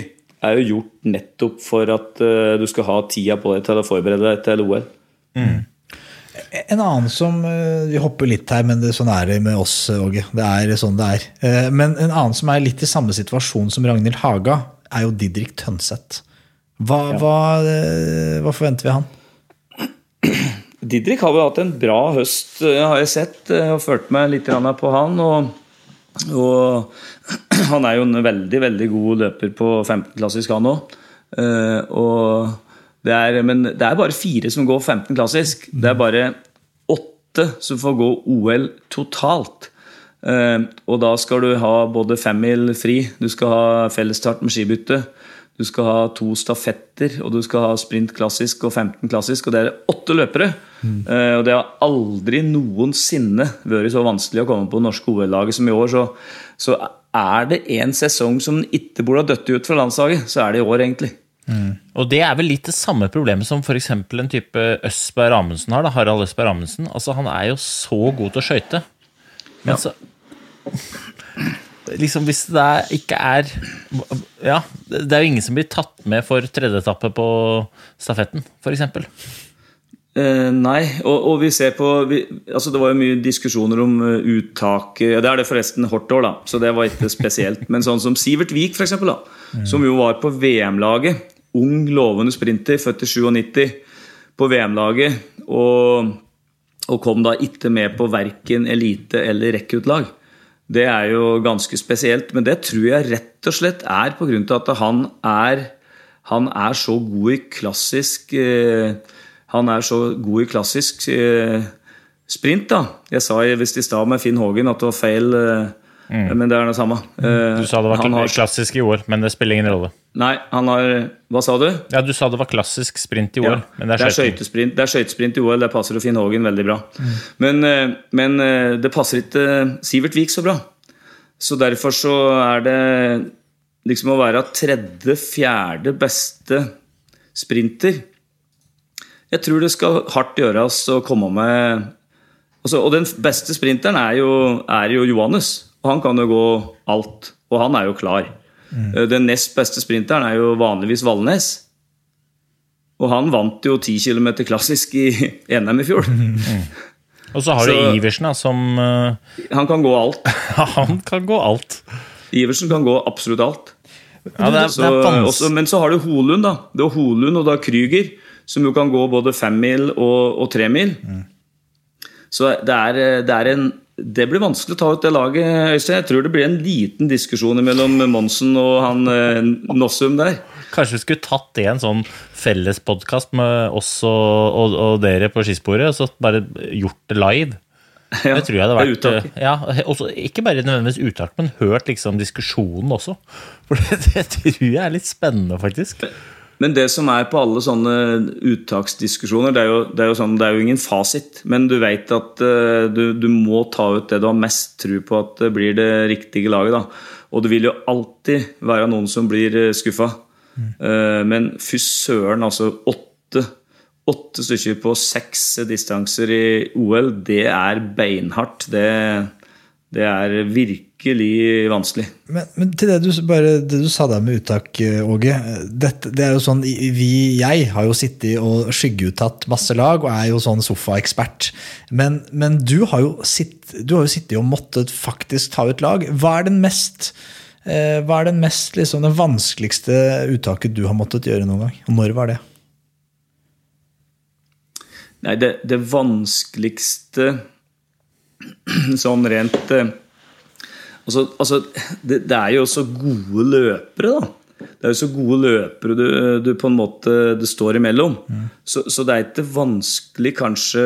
er jo gjort nettopp for at uh, du skal ha tida på deg til å forberede deg til OL. Mm.
En annen som eh, Vi hopper litt her, men det, sånn er det med oss, Åge. Det er sånn det er. Eh, men en annen som er litt i samme situasjon som Ragnhild Haga, er jo Didrik Tønseth. Hva, ja. hva, eh, hva, forventer vi av han?
Didrik har jo hatt en bra høst, eh, har jeg sett. Jeg har ført meg litt på han. Og, og, han er jo en veldig veldig god løper på 15-klassisk, han òg. Eh, men det er bare fire som går 15 klassisk. Det er bare åtte som får gå OL totalt. Og da skal du ha både femmil fri, du skal ha fellesstart med skibytte. Du skal ha to stafetter, og du skal ha sprint klassisk og 15 klassisk. Og det er åtte løpere. Mm. Og det har aldri noensinne vært så vanskelig å komme på det norske OL-laget som i år. Så, så er det en sesong som ikke burde ha dødd ut fra landslaget, så er det i år, egentlig.
Mm. Og det er vel litt det samme problemet som f.eks. en type Østberg Amundsen har. Da, Harald Østberg Amundsen. Altså, han er jo så god til å skøyte. Men ja. så liksom Hvis det ikke er Ja, det er jo ingen som blir tatt med for tredje etappe på stafetten, f.eks.
Eh, nei, og, og, vi ser på vi, altså Det var jo mye diskusjoner om uh, uttak. Det er det forresten hvert da, så det var ikke spesielt. Men sånn som Sivert Vik, f.eks., mm. som jo var på VM-laget. Ung, lovende sprinter, født i 97, på VM-laget. Og, og, kom da ikke med på verken elite- eller rekruttlag. Det er jo ganske spesielt, men det tror jeg rett og slett er pga. at han er, han er så god i klassisk eh, Han er så god i klassisk eh, sprint, da. Jeg sa visst i stad med Finn Hågen at det var feil, eh, mm. men det er det samme.
Du sa det var klassisk i år, men det spiller ingen rolle.
Nei, han har Hva sa du?
Ja, Du sa det var klassisk sprint i
Ja,
OL, men det er
skøytesprint det er skøytesprint i OL. Det passer Finn Hågen veldig bra. Men, eh, men eh, det passer ikke Sivert Vik så bra. Så derfor så er det liksom å være tredje-fjerde beste sprinter Jeg tror det skal hardt gjøres å komme med altså, Og den beste sprinteren er jo, er jo Johannes. Og han kan jo gå alt. Og han er jo klar. Eh, Den nest beste sprinteren er jo vanligvis Valnes. Og han vant jo 10 km klassisk i NM i fjor.
Og så har du Iversen, da, som uh,
Han kan gå alt.
Han kan gå alt.
Iversen kan gå absolutt alt.
Ja, det er,
Så,
det er
også, men så har du Holund, da. Det er Holund og da Krüger, som jo kan gå både femmil og, og tremil. Så det er, det er en det blir vanskelig å ta ut det laget, Øystein. Jeg tror det blir en liten diskusjon mellom Monsen og han eh, Nossum der.
Kanskje vi skulle tatt en sånn fellespodkast med oss og, og, og dere på skisporet, og så bare gjort det live.
Ja,
det tror jeg hadde
det
vært eh, ja, også, Ikke bare nødvendigvis uttak, men hørt liksom diskusjonen også. For det, det tror jeg er litt spennende, faktisk.
Men det som er på alle sånne uttaksdiskusjoner, det er jo, det er jo, sånn, det er jo ingen fasit. Men du vet at uh, du, du må ta ut det du har mest tro på at det blir det riktige laget. Da. Og det vil jo alltid være noen som blir skuffa. Mm. Uh, men fy søren, altså. Åtte, åtte stykker på seks distanser i OL, det er beinhardt. Det, det er virkelig vanskelig.
Men, men til det du, bare, det du sa der med uttak, eh, Åge. Dette, det er jo sånn, vi, Jeg har jo sittet og skyggeuttatt masse lag og er jo sånn sofaekspert. Men, men du har jo sitt, du har jo sittet og måttet faktisk ta ut lag. Hva er den mest eh, hva er den mest liksom, den vanskeligste uttaket du har måttet gjøre noen gang? Og når var det?
Nei, det, det vanskeligste sånn rent eh, Altså, altså det, det er jo også gode løpere, da. Det er jo så gode løpere du, du på en måte det står imellom. Så, så det er ikke vanskelig kanskje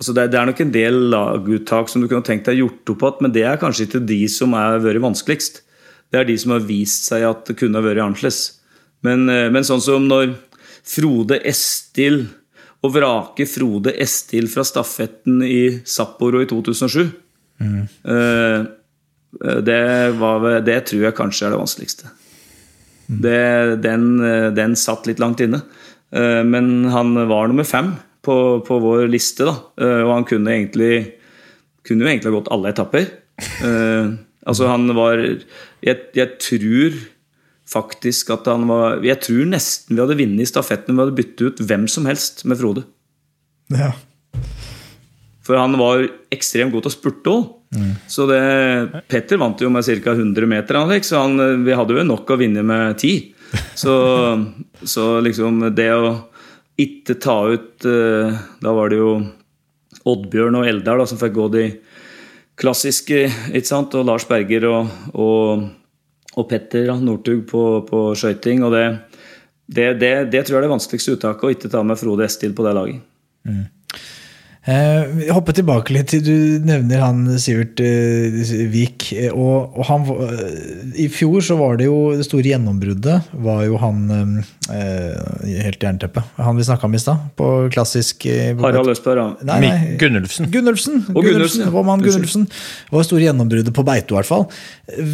altså det, det er nok en del laguttak som du kunne tenkt deg gjort opp igjen, men det er kanskje ikke de som har vært vanskeligst. Det er de som har vist seg at det kunne ha vært annerledes. Men, eh, men sånn som når Frode Estil å vrake Frode Estil fra stafetten i Sapporo i 2007 eh, det, var, det tror jeg kanskje er det vanskeligste. Det, den, eh, den satt litt langt inne. Eh, Men han var nummer fem på, på vår liste, da. Eh, Og han kunne egentlig kunne jo egentlig ha gått alle etapper. Eh, altså han var jeg, jeg tror faktisk at han var Jeg tror nesten vi hadde vunnet stafetten om vi hadde byttet ut hvem som helst med Frode.
Ja.
For han var ekstremt god til å spurte òg. Så det, Petter vant jo med ca. 100 meter, Alex, så han, vi hadde jo nok å vinne med 10. Så, så liksom det å ikke ta ut eh, Da var det jo Oddbjørn og Eldar da, som fikk gå de klassiske, ikke sant? og Lars Berger og, og, og Petter Northug på, på skøyting. Og det, det, det, det tror jeg er det vanskeligste uttaket, å ikke ta med Frode Estil på det laget.
Eh, vi hopper tilbake litt til Du nevner han Sivert eh, Vik. eh, Og, og han, eh, I fjor så var det jo det store gjennombruddet var jo han eh, Helt jernteppe. Han vi snakka om i stad, på klassisk eh,
Harald Østberg.
Nei, nei.
Gunnulfsen.
Gunnulfsen.
Og Gunnulfsen, Gunnulfsen.
Gunnulfsen. Det var det store gjennombruddet på Beito, i hvert fall.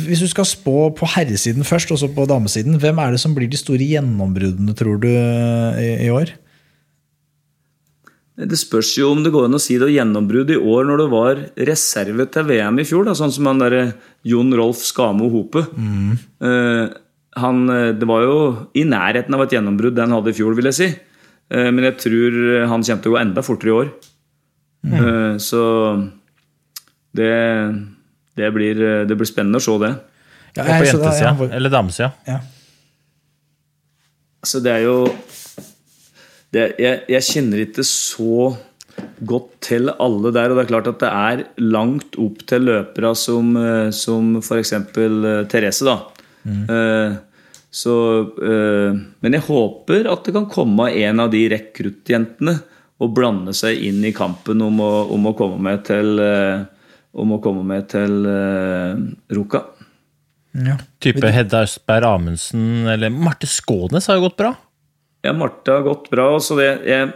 Hvis du skal spå på herresiden først, og så på damesiden, hvem er det som blir de store gjennombruddene, tror du, i, i år?
Det spørs jo om det går an å si det var gjennombrudd i år når det var reserve til VM i fjor. Da, sånn som han derre Jon Rolf Skamo Hope. Eh, han, eh, det var jo i nærheten av et gjennombrudd det han hadde i fjor, vil jeg si. Uh, men jeg tror han kommer til å gå enda fortere i år. Eh, så det, det, blir, det blir spennende å se det.
Ja,
på jentesida.
ja,
Eller damesida.
ja.
Altså, det er jo det, jeg, jeg kjenner ikke så godt til alle der. Og det er klart at det er langt opp til løpere som, eh, som f.eks. Therese, da. Eh, Så, uh, men jeg håper at det kan komme en av de rekruttjentene og blande seg inn i kampen om å, om å komme med til, uh, om å komme med til eh, Ruka.
Ja.
Type Hedda Østberg Amundsen eller Marte Skånes har jo gått bra.
Ja, Marte har gått bra. Så det, jeg,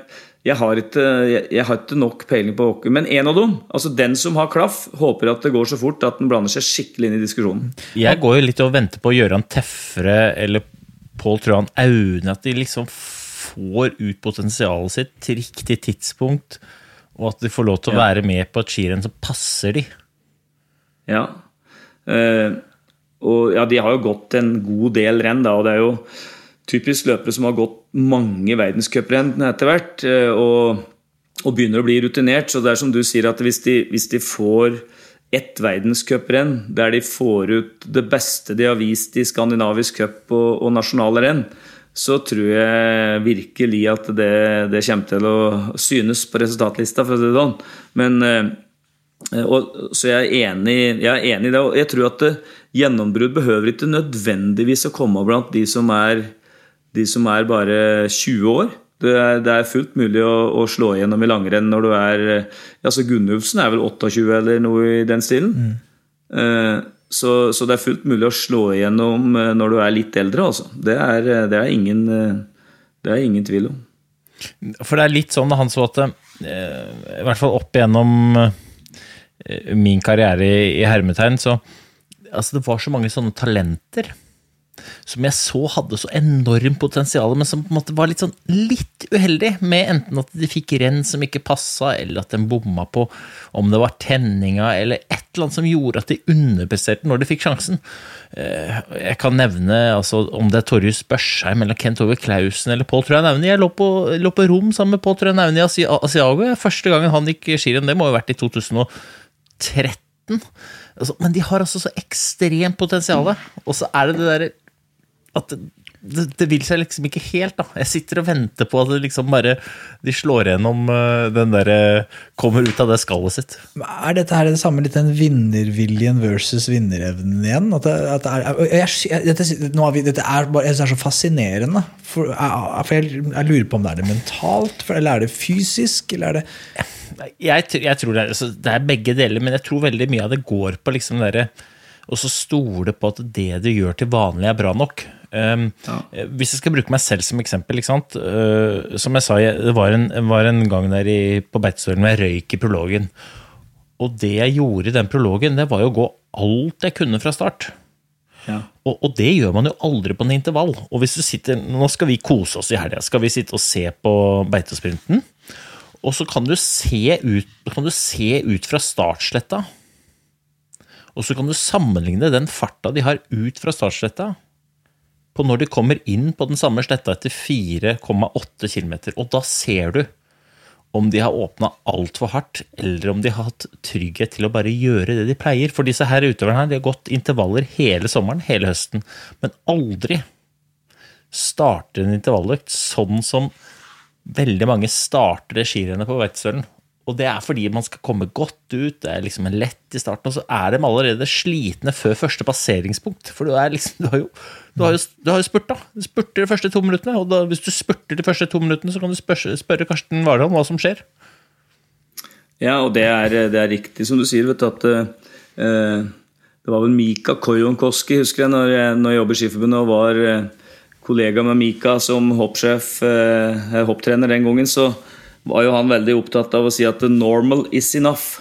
jeg, har ikke, jeg, jeg har ikke nok peiling på hockey. Men en av dem, altså den som har klaff, håper at det går så fort at den blander seg skikkelig inn i diskusjonen.
Jeg går jo litt og venter på Gøran Tefre eller Pål Trøan Aune. At de liksom får ut potensialet sitt til riktig tidspunkt. Og at de får lov til å være med på et skirenn som passer de.
Ja. Eh, og ja, de har jo gått en god del renn, da, og det er jo typisk løpere som har gått mange verdenscuprenn etter hvert, eh, og, og begynner å bli rutinert. Så det er som du sier, at hvis de, hvis de får ett verdenscuprenn der de får ut det beste de har vist i skandinavisk cup og, og nasjonale renn, så tror jeg virkelig at det, det kommer til å synes på resultatlista, for det sånn. Men eh, Eh, Og, så jeg er, enig, jeg er enig i det. Og jeg tror at det, gjennombrudd behøver ikke nødvendigvis å komme blant de som er, de som er bare 20 år. Det er, det er fullt mulig å, å slå igjennom i langrenn når du er eh, altså Gunnufsen er vel 28 eller noe i den stilen. Eh, så, så det er fullt mulig å slå igjennom eh, når du er litt eldre, altså. Det er, det er, ingen, det er ingen tvil om.
For det er litt sånn han så at I hvert fall opp igjennom min karriere i, i hermetegn, så altså det var så mange sånne talenter som jeg så hadde så enormt potensial, men som på en måte var litt sånn litt uheldig med enten at de fikk renn som ikke passa, eller at de bomma på om det var tenninga, eller et eller annet som gjorde at de underpresterte når de fikk sjansen. Eh, Jeg kan nevne altså, om det er Torjus Børsheim eller Kent Ove Klausen eller Pål Trøen Aune. Jeg lå på, lå på rom sammen med Pål Trøen Aune i Asi- Asiago. Første gangen han gikk skirenn, det må jo ha vært i 2013. Altså, men de har altså så ekstremt potensial. Og så er det det derre at det, det, vil seg liksom ikke helt, da. Jeg sitter og venter på at det liksom bare de slår gjennom øh, den derre Kommer ut av det skallet sitt.
Er dette her det samme litt den vinnerviljen versus vinnerevnen igjen? At det, at det er, jeg, jeg, dette, vi, dette er, bare, jeg synes det er så fascinerende. For, jeg, for jeg, lurer på om det er det mentalt, for, eller er det fysisk? Eller er det
Jeg, tror det er, altså, det er begge deler, men jeg tror veldig mye av det går på liksom derre Og så stole på at det du gjør til vanlig, er bra nok. Um, Hvis jeg skal bruke meg selv som eksempel? Uh, som jeg sa, det var en, var en gang der i, på Beitostølen hvor jeg røyk i prologen. Og det jeg gjorde i den prologen, det var jo å gå alt jeg kunne fra start.
Ja.
Og, og det gjør man jo aldri på en intervall. Og hvis du sitter, Nå skal vi kose oss i helga. Skal vi sitte og se på beitesprinten? Og så kan du se ut, kan du se ut fra startsletta. Og så kan du sammenligne den farta de har ut fra startsletta, på når de kommer inn på den samme sletta etter 4,8 km. Og da ser du om de har åpna altfor hardt, eller om de har hatt trygghet til å bare gjøre det de pleier. For disse her utøverne her, de har gått intervaller hele sommeren, hele høsten, men aldri starter en intervalløkt sånn som veldig mange starter det skirennet på Beitostølen. Og det er fordi man skal komme godt ut, det er liksom en lett i starten, og så er de allerede slitne før første passeringspunkt. For du, liksom, du har jo, du har jo, du har jo spurta. Du spurter de første to minuttene, og da, hvis du spurter de første to minuttene, så kan du spørre, spørre Karsten Warholm hva som skjer.
Ja, og det er, det er riktig som du sier, vet du, at uh, det var vel Mika Kojonkoski, husker jeg, når jeg, når jeg jobber i Skiforbundet og var uh, kollega med Mika som hoppsjef, uh, hopptrener den gangen, så var jo han veldig opptatt av å si at the normal is enough.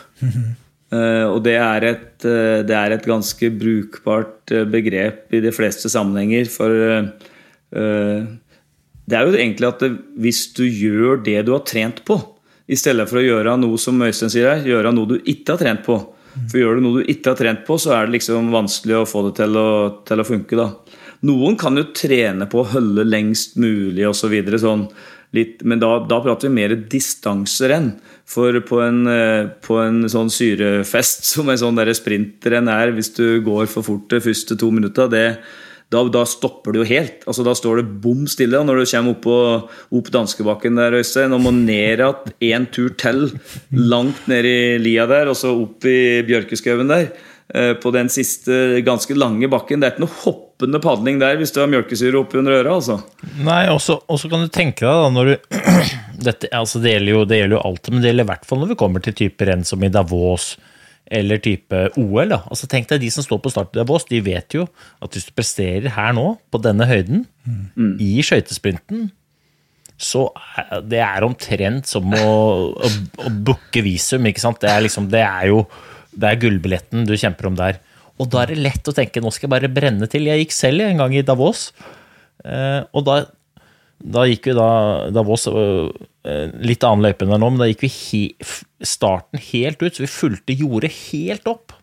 Uh, og det er, et, uh, det er et ganske brukbart eh, begrep i de fleste sammenhenger, for uh, det er jo egentlig at det, hvis du gjør det du har trent på, i stedet for å gjøre noe som Øystein sier her, gjøre noe du ikke har trent på. For gjør du noe du ikke har trent på, så er det liksom vanskelig å få det til å, til å funke. da. Noen kan jo trene på å holde lengst mulig osv. Så videre, sånn litt, men da, da prater vi mer distanserenn. For på en, eh, på en sånn syrefest som en sånn sprintrenn er, hvis du går for fort de første to minutta, det, da, da stopper du jo helt. Altså Da står det bom stille. Og når du kommer opp, på, opp danskebakken der, Øystein, og må ned igjen en tur til, langt ned i lia der, og så opp i bjørkeskauen der, på den siste ganske lange bakken. Det er ikke noe hoppende padling der hvis du har mjølkesyre oppunder øra, altså.
Nei, og så kan du tenke deg da, når du dette, altså det, gjelder jo, det gjelder jo alltid, men det gjelder i hvert fall når vi kommer til typer renn som i Davos, eller type OL. Da. Altså Tenk deg de som står på start i Davos, de vet jo at hvis du presterer her nå, på denne høyden, i skøytesprinten, så det er omtrent som å, å, å booke visum, ikke sant. Det er, liksom, det er jo det er gullbilletten du kjemper om der. Og da er det lett å tenke nå skal jeg bare brenne til. Jeg gikk selv en gang i Davos, eh, og da, da gikk vi da Davos eh, Litt annen løype enn nå, men da gikk vi he, starten helt ut, så vi fulgte jordet helt opp.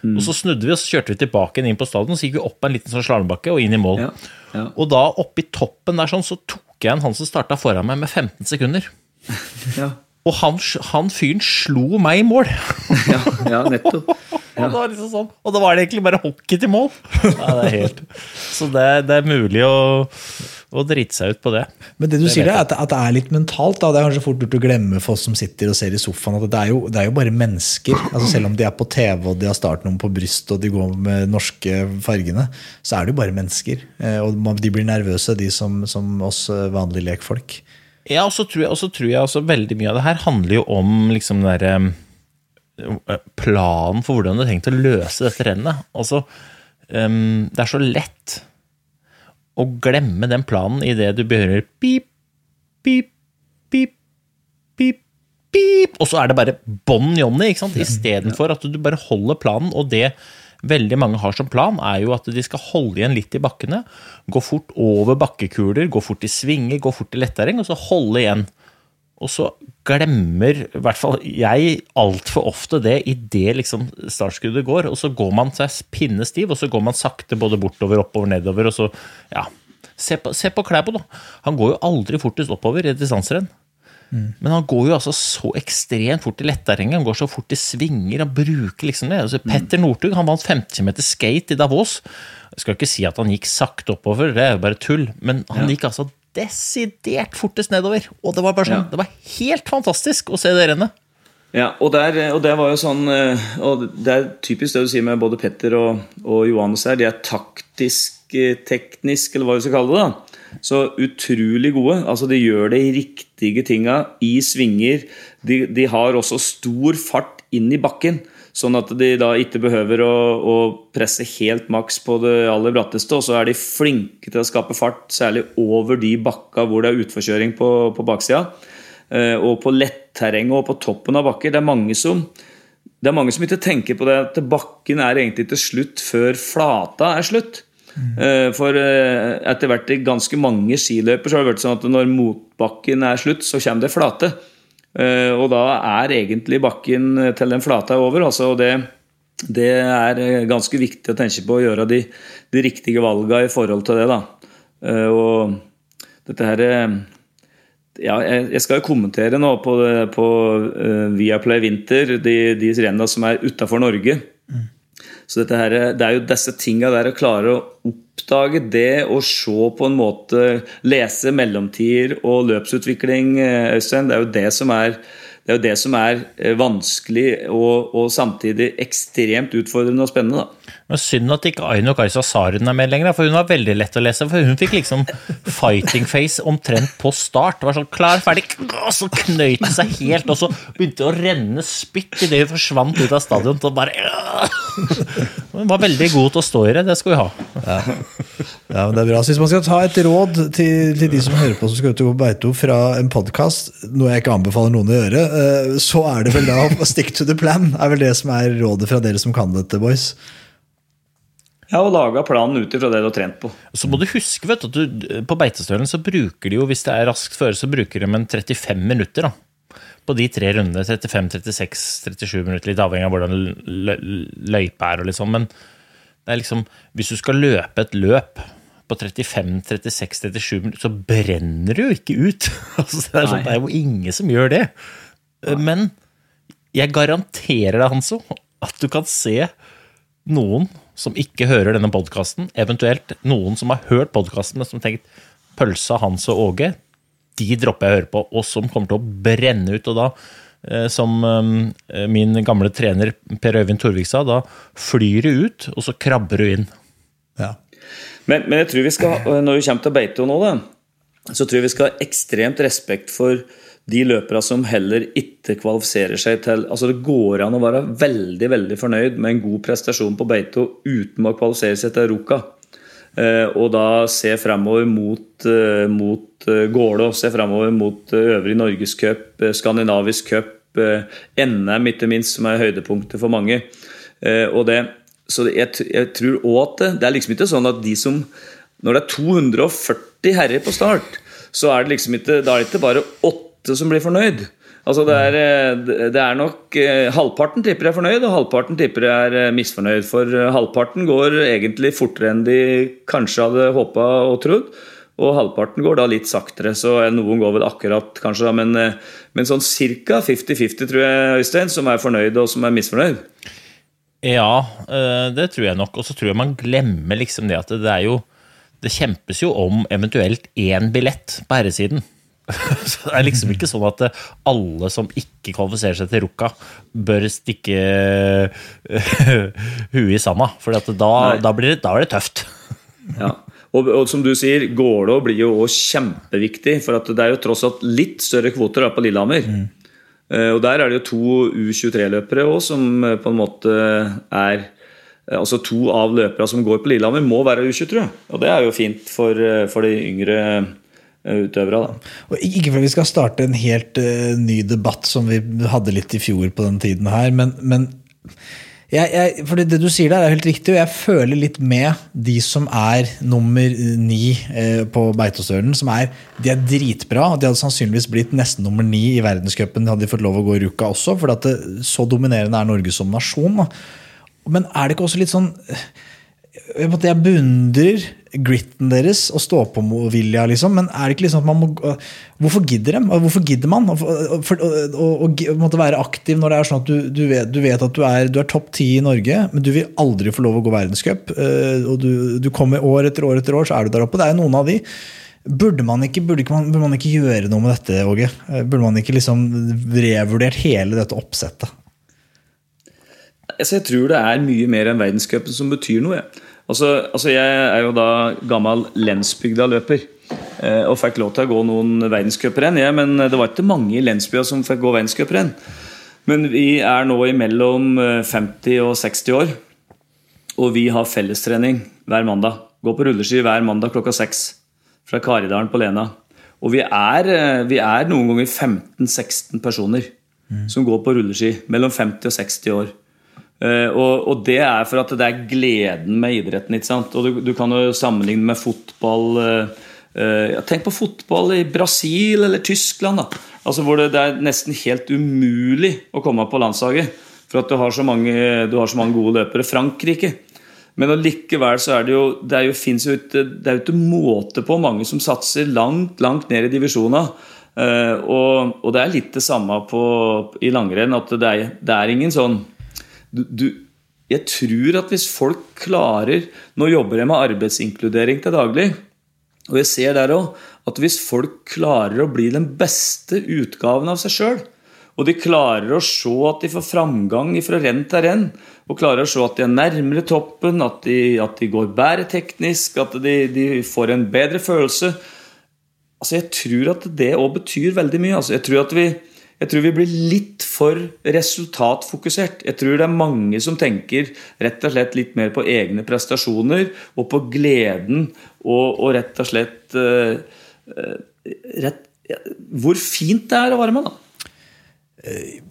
Og så snudde vi og så kjørte vi tilbake inn på stadion, så gikk vi opp en liten sånn slalåmbakke og inn i mål.
Ja, ja.
Og da oppi toppen der sånn, så tok jeg en han som starta foran meg med 15 sekunder.
Ja,
Og han, han fyren slo meg i mål!
ja, ja nettopp.
Og, det var liksom sånn, og da var det egentlig bare hockey til mål! Ja, det er helt, så det, det er mulig å, å drite seg ut på det.
Men det du
Det
sier er at, at det er litt mentalt. Da. Det er kanskje fort gjort å glemme for oss som sitter og ser i sofaen, at det er jo, det er jo bare mennesker. Altså Selv om de er på TV og de har startnummer på brystet og de går med norske fargene, så er det jo bare mennesker. Eh, Og de blir nervøse, de som, som oss eh, vanlige lekfolk.
Ja, og så tror jeg, også tror jeg også veldig mye av det her handler jo om liksom den derre planen for hvordan du har tenkt å løse dette rennet. Altså, um, det er så lett å glemme den planen idet du behører. pip, pip, pip, pip, pip, og så er det bare bånn Johnny, ikke sant? Istedenfor at du bare holder planen, og det veldig mange har som plan, er jo at de skal holde igjen litt i bakkene, gå fort over bakkekuler, gå fort i svinger, gå fort i letterreng, og så holde igjen. Og så glemmer i hvert fall jeg altfor ofte det idet liksom startskuddet går, og så går man seg pinnestiv, og så går man sakte både bortover, oppover, nedover, og så Ja. Se på, se på Klæbo, da. Han går jo aldri fortest oppover i distanserenn. Men han går jo altså så ekstremt fort i letterrenget. Han går så fort i svinger. Han bruker liksom det. Altså, Petter Northug han vant 50 meter skate i Davos. Jeg skal ikke si at han gikk sakte oppover, det er jo bare tull. Men han gikk altså desidert fortest nedover. Og det var bare sånn,
Ja.
det var helt fantastisk å se det rennet.
Ja, og, der, og det var jo sånn eh, Og det er typisk det du sier med både Petter og, og Johannes her. De er taktisk, eh, teknisk, eller hva vi skal kalle det. da Så utrolig gode. Altså De gjør de riktige tinga i svinger. De, de har også stor fart inn i bakken. Sånn at de da ikke behøver å, å presse helt maks på det aller bratteste. Og så er de flinke til å skape fart, særlig over de bakka hvor det er utforkjøring på, på baksida. Eh, og på letterrenget og på toppen av bakker. Det er mange som det er mange som ikke tenker på det at bakken er egentlig til slutt før flata er slutt. Eh, For eh, etter hvert i ganske mange skiløyper så har det vært sånn at når motbakken er slutt, så kommer det flate. Eh, Og da er egentlig bakken til den flata er over. Altså, og det, det er ganske viktig å tenke på å gjøre de, de riktige valgene i forhold til det. da. Og dette her ja, jeg skal jo kommentere nå på, på Viaplay Winter, de, de rennene som er utafor Norge. Så her, det er jo disse tinga der å klare å oppdage det og se på en måte Lese mellomtider og løpsutvikling, eh, Øystein. Det er jo det som er, det er, det som er eh, vanskelig og, og samtidig ekstremt utfordrende og spennende. da.
Men Synd at ikke Aino Kajsa Saren er med lenger, for hun var veldig lett å lese. For hun fikk liksom fighting face omtrent på start. Var sånn klar, ferdig, og så knøyt det seg helt, og så begynte det å renne spytt idet hun forsvant ut av stadion. Og bare Hun var veldig god til å stå i det, det skal vi ha.
Ja, men det er bra. Så hvis man skal ta et råd til, til de som hører på som skal ut og gå på beito fra en podkast, noe jeg ikke anbefaler noen å gjøre, eh, så er det vel da stick to the plan. er vel det som er rådet fra dere som kan dette, boys.
Ja, Og laga planen ut ifra det du har trent på.
Så må du huske vet du, at du, på Beitestølen så bruker de jo, hvis det er raskt føre, så bruker de en 35 minutter. da. På de tre rundene. 35, 36, 37 minutter, litt avhengig av hvordan lø- løypa er. og liksom, Men det er liksom, hvis du skal løpe et løp på 35, 36, 37 minutter, så brenner du jo ikke ut. altså, det, er sånn, det er jo ingen som gjør det. Men jeg garanterer deg, Hanso, at du kan se noen som ikke hører denne podkasten, eventuelt noen som har hørt podkasten, men som tenkt Pølsa, Hans og Åge, de dropper jeg å høre på, og som kommer til å brenne ut. Og da, eh, som eh, min gamle trener Per Øyvind Torvik sa, da flyr du ut, og så krabber du inn.
Ja.
Men, men jeg tror vi skal, når vi kommer til beito nå, da, så tror jeg vi skal ha ekstremt respekt for de løperne som heller ikke kvalifiserer seg til altså Det går an å være veldig veldig fornøyd med en god prestasjon på Beito uten å kvalifisere seg til Ruka. Eh, og da se fremover mot, eh, mot eh, Gålå, se fremover mot øvrig norgescup, skandinavisk cup, NM ikke minst, som er høydepunktet for mange. Og det, så jeg, jeg tror òg at det, det er liksom ikke sånn at de som Når det er 240 herrer på start, så er det liksom ikke, da er det ikke bare åtte som blir fornøyd. Altså det er, eh, det er nok eh, Halvparten tipper er fornøyd, og halvparten tipper er eh, misfornøyd. For halvparten går egentlig fortere enn de kanskje hadde håpa og trodd. Og halvparten går da litt saktere, så noen går vel akkurat, kanskje, da, men, men sånn ca. 50-50, tror jeg, Øystein, som er fornøyd og som er misfornøyd.
Ja, det tror jeg nok. Og så tror jeg man glemmer liksom det at det er jo Det kjempes jo om eventuelt én billett på herresiden. Så det er liksom ikke sånn at alle som ikke kvalifiserer seg til Rukka, bør stikke huet i sanda. For da, da, blir det, da er det tøft.
Ja. Og, og, som du sier, Gålå blir jo også kjempeviktig. For det er jo tross alt litt større kvoter på Lillehammer. Mm. Uh, og der er det jo to U23-løpere òg som på en måte er Altså to av løperne som går på Lillehammer, må være U23. Og det er jo fint for, for de yngre Eh, utøvere. Da.
Og ikke for vi skal starte en helt uh, ny debatt som vi hadde litt i fjor på den tiden her, men, men jeg, jeg, for det, det, du sier der, er helt riktig, og jeg føler litt med de som er nummer ni uh, på Beitostølen. som er, De er dritbra. De hadde sannsynligvis blitt nesten nummer ni i verdenscupen hadde de fått lov å gå i Ruka også, for så dominerende er Norge som nasjon. Da. Men er det ikke også litt sånn Jeg beundrer gritten deres og stå-på-vilja, liksom. Men er det ikke liksom at man må Hvorfor gidder dem? Hvorfor gidder man å være aktiv når det er sånn at du, du, vet, du vet, at du er, er topp ti i Norge, men du vil aldri få lov å gå verdenscup. Eh, og du, du, kommer år etter år etter år, så er du der oppe. Det er jo noen av de. Burde man, ikke, burde, ikke, burde man ikke gjøre noe med dette, Åge? Eh, burde man ikke liksom revurdert hele dette oppsettet?
Jeg tror det er mye mer enn verdenscupen som betyr noe. Ja. Altså, altså jeg er jo da gammel lensbygda-løper. Eh, og fikk lov til å gå noen verdenscuprenn, ja, men det var ikke mange i lensbya som fikk gå verdenscuprenn. Men vi er nå imellom 50 eh, og 60 år, og vi har fellestrening hver mandag. Går på rulleski hver mandag klokka seks fra Karidalen på Lena. Og vi er, eh, vi er noen ganger 15-16 personer mm. som går på rulleski mellom 50 og 60 år. Uh, og, og, det er for at det er gleden med idretten. ikke sant? Og du, du kan jo sammenligne med fotball uh, uh, Tenk på fotball i Brasil eller Tyskland. da. Altså Hvor det, det, er nesten helt umulig å komme på landslaget. For at du har så mange, har så mange gode løpere. Frankrike. Men likevel så er det jo Det, er jo ikke, det er jo ikke måte på mange som satser langt, langt ned i divisjonene. og, og, det er litt det samme på, i langrenn. At det er, det er ingen sånn du, du, Jeg tror at hvis folk klarer Nå jobber jeg med arbeidsinkludering til daglig. Og jeg ser der òg at hvis folk klarer å bli den beste utgaven av seg sjøl, og de klarer å se at de får framgang fra renn til renn, og klarer å se at de er nærmere toppen, at de, at de går bedre teknisk, at de, de, får en bedre følelse Altså Jeg tror at det òg betyr veldig mye. Altså jeg tror at vi, jeg tror vi blir litt for resultatfokusert. Jeg tror det er mange som tenker rett og slett litt mer på egne prestasjoner og på gleden og, og rett og slett uh, rett, Hvor fint det er å være med, da.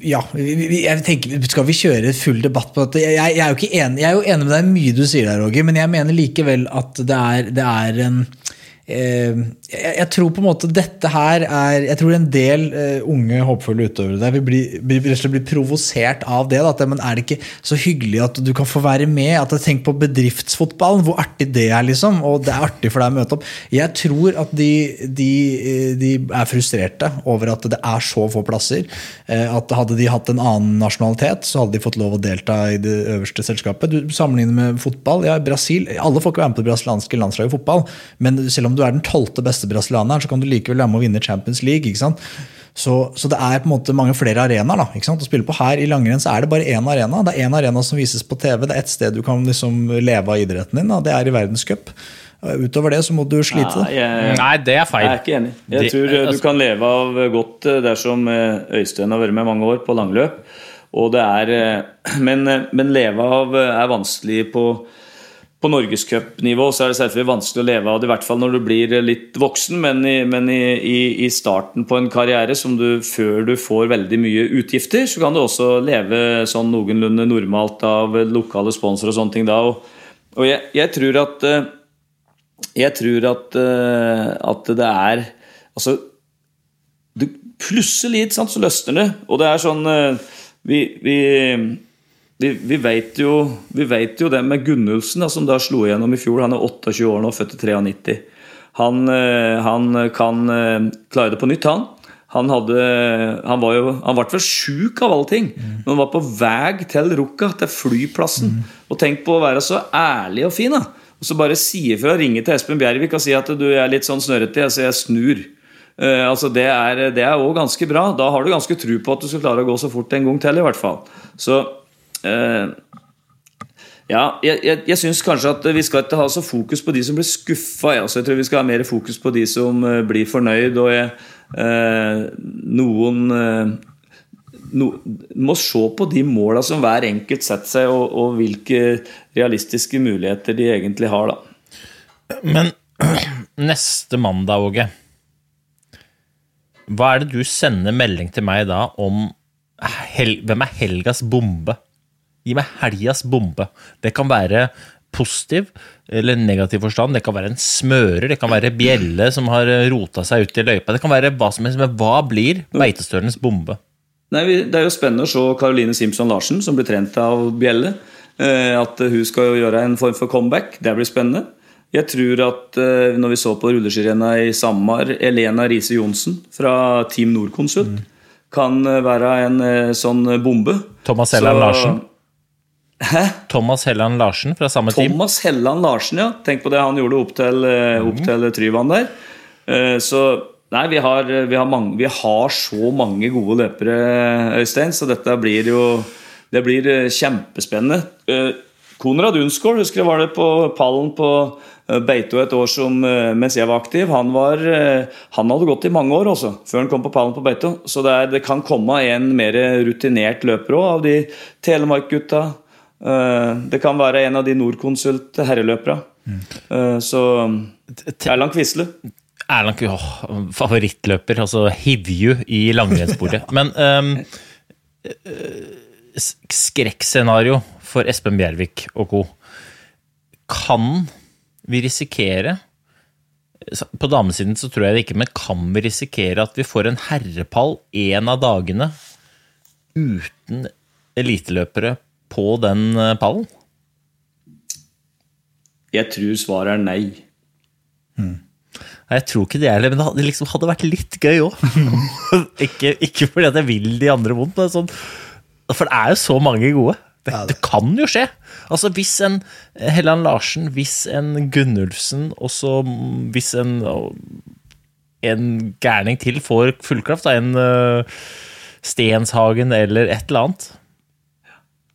Ja, jeg tenker, Skal vi kjøre full debatt på dette? Jeg, jeg, er jo enig, jeg er jo enig med deg mye du sier der, Roger, men jeg mener likevel at det er, det er en Eh, jeg tror på en måte dette her er Jeg tror en del uh, unge håpefulle utøvere der vil bli, bli, bli provosert av det. Da, at, men Er det ikke så hyggelig at du kan få være med? At jeg tenker på bedriftsfotballen, hvor artig det er. liksom, Og det er artig for deg å møte opp. Jeg tror at de, de, de er frustrerte over at det er så få plasser. At Hadde de hatt en annen nasjonalitet, så hadde de fått lov å delta i det øverste selskapet. Du Sammenlignet med fotball. ja, Brasil, Alle får ikke være med på det brasilianske landslaget i fotball, men selv om du er den tolvte beste brasilianeren, så kan du likevel være med å vinne Champions League. ikke sant? Så, så, det er på en måte mange flere arenaer da, å spille på. Her i langrenn så er det bare én arena. Det er én arena som vises på TV. Det er ett sted du kan liksom leve av idretten din. Da. Det er i verdenscup. Utover det så må du slite.
Ja, jeg,
Nei, det er feil.
jeg er ikke enig. Jeg tror eh, du kan leve av godt eh, dersom eh, Øystein har vært med mange år på langløp. Og det er, eh, men, eh, men leve av eh, er vanskelig på, på norgescupnivå. Så er det selvfølgelig vanskelig å leve av det, i hvert fall når du blir litt voksen. Men, i, men i, i, starten på en karriere, som du, før du får veldig mye utgifter, så kan du også leve sånn noenlunde normalt av lokale sponsorer og sånne ting da. Og, og jeg, jeg tror at eh, jeg tror at, eh, at det er Altså du, Plutselig sant, så løsner det. Og det er sånn eh, Vi, vi, vi, vi vet jo Vi vet jo det med Gunnulfsen, som da slo igjennom i fjor. Han er 28 år nå, født i 93. Han, eh, han kan eh, klare det på nytt, han. Han, hadde, han var jo Han ble vel sjuk av alle ting. Men han var på vei til Rukka, til flyplassen. Og tenk på å være så ærlig og fin. da og så bare si ifra, ringe til Espen Bjervik og si at du er litt sånn snørrete, så jeg snur. Uh, altså det er det er ganske bra. Da har du ganske tru på at du skal klare å gå så fort en gang til, i hvert fall. Så ja, jeg, jeg, jeg syns kanskje at vi skal ikke ha så fokus på de som blir skuffa. Ja. Jeg tror vi skal ha mer fokus på de som eh, blir fornøyd. Og jeg, eh, noen eh, no, må se på de måla som hver enkelt setter seg, og, og hvilke realistiske muligheter de egentlig har. da.
Men neste mandag, Åge Hva er det du sender melding til meg da om hel Hvem er helgas bombe? Gi meg helgas bombe. Det kan være positiv eller negativ forstand. Det kan være en smører, det kan være bjelle som har rota seg ut i løypa. Det kan være hva som helst, men hva blir beitestølens bombe?
Nei, Det er jo spennende å se Caroline Simpson Larsen, som blir trent av Bjelle. eh, At hun skal jo gjøre en form for comeback. Det blir spennende. Jeg tror at eh, når vi så på rulleskirennet i Samar, Elena Riise Johnsen fra Team Norconsult kan eh, være en sånn bombe.
Thomas
Så-
Larsen.
Hæ?
Thomas Helland Larsen fra samme team.
Thomas Helland Larsen, ja. Tenk på det han gjorde opp til, eh, opp til Tryvann der. Eh, Så nei, vi har, vi, har mange, vi har så mange gode løpere, Øystein, så dette blir jo Det blir eh, kjempespennende. Konrad Unsgaard, husker jeg var det på pallen på Beito et år som, mens jeg var aktiv. Han, var, han hadde gått i mange år også, før han kom på pallen på Beito. Så det, er, det kan komme en mer rutinert løper òg, av de Telemark-gutta. Eh, Det kan være en av de Norconsult herreløpere. Mm. Så Erland Quisle.
Erland åh, favorittløper, altså Hivju i langrennssporet. Men um, skrekkscenario for Espen Bjervik og co. Kan vi risikere På damesiden så tror jeg det ikke, men kan vi risikere at vi får en herrepall en av dagene uten eliteløpere på den eh, pallen?
Jeg tror svaret er nei.
Nei, Jeg tror ikke det heller, men det liksom, hadde vært litt gøy òg. ikke, ikke fordi at jeg vil de andre vondt, men sånn For det er jo så mange gode. Det, det kan jo skje. Altså Hvis en Helland Larsen, hvis en Gunnulfsen, og så hvis en en gærning til får fullkraft, da, en uh, Stenshagen eller et eller annet.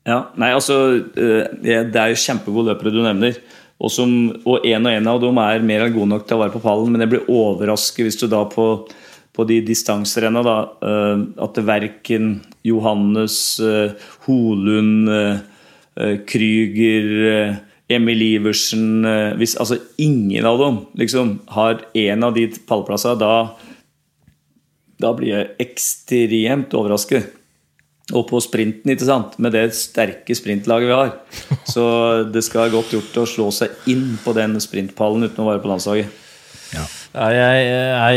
Ja, nei, altså eh, Det er jo kjempegode løpere du nevner. Og, som, og en og en av dem er mer enn god nok til å være på pallen, men jeg blir overrasket hvis du da på, på de distanserenna da, eh, at verken Johannes, eh, Holund, Krüger, Emil Iversen hvis, Altså ingen av dem liksom har en av de pallplassene, da, da blir jeg ekstremt overrasket. Og på sprinten, ikke sant? med det sterke sprintlaget vi har. Så det skal være godt gjort å slå seg inn på den sprintpallen uten å være på landslaget.
Ja, jeg,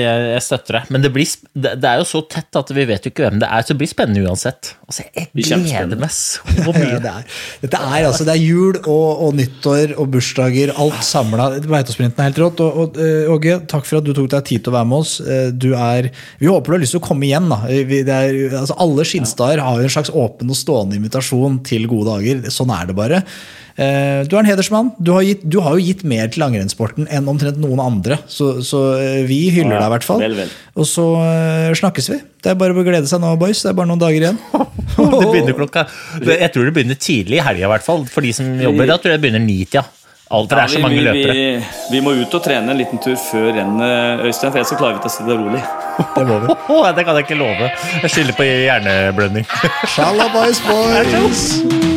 jeg, jeg, støtter deg. Men det, blir, det, det er jo så tett at vi vet jo ikke hvem det er, så det blir spennende uansett. Altså, jeg gleder meg så mye.
Ja, det er, dette er altså, det er jul og, og nyttår og bursdager, alt samla. Beitosprinten er helt rått. Og, eh, Åge, takk for at du tok deg tid til å være med oss. Eh, Du er, vi håper du har lyst til å komme igjen. Da. Vi- Det er, altså, alle skinnstader har jo en slags åpen og stående invitasjon til gode dager. Sånn er det bare. Eh, Du er en hedersmann. Du har, gitt, du har jo gitt mer til langrennssporten enn omtrent noen andre. Så, så eh, vi hyller
Ja,
deg i hvert fall.
vel, vel.
Og så eh, snakkes vi. Det er bare å glede seg nå, boys. Det er bare noen dager igjen.
Det begynner klokka Jeg tror det begynner tidlig i helga, i hvert fall. For de som jobber. Da tror jeg det begynner nitida. Alt, for det er så
vi,
mange
vi,
løpere.
vi, vi må ut og trene en liten tur før rennet, Øystein, for ellers så klarer vi ikke å sitte rolig.
Det må vi.
Det kan jeg ikke love. Jeg skylder på hjerneblødning.
Shalla boys!
What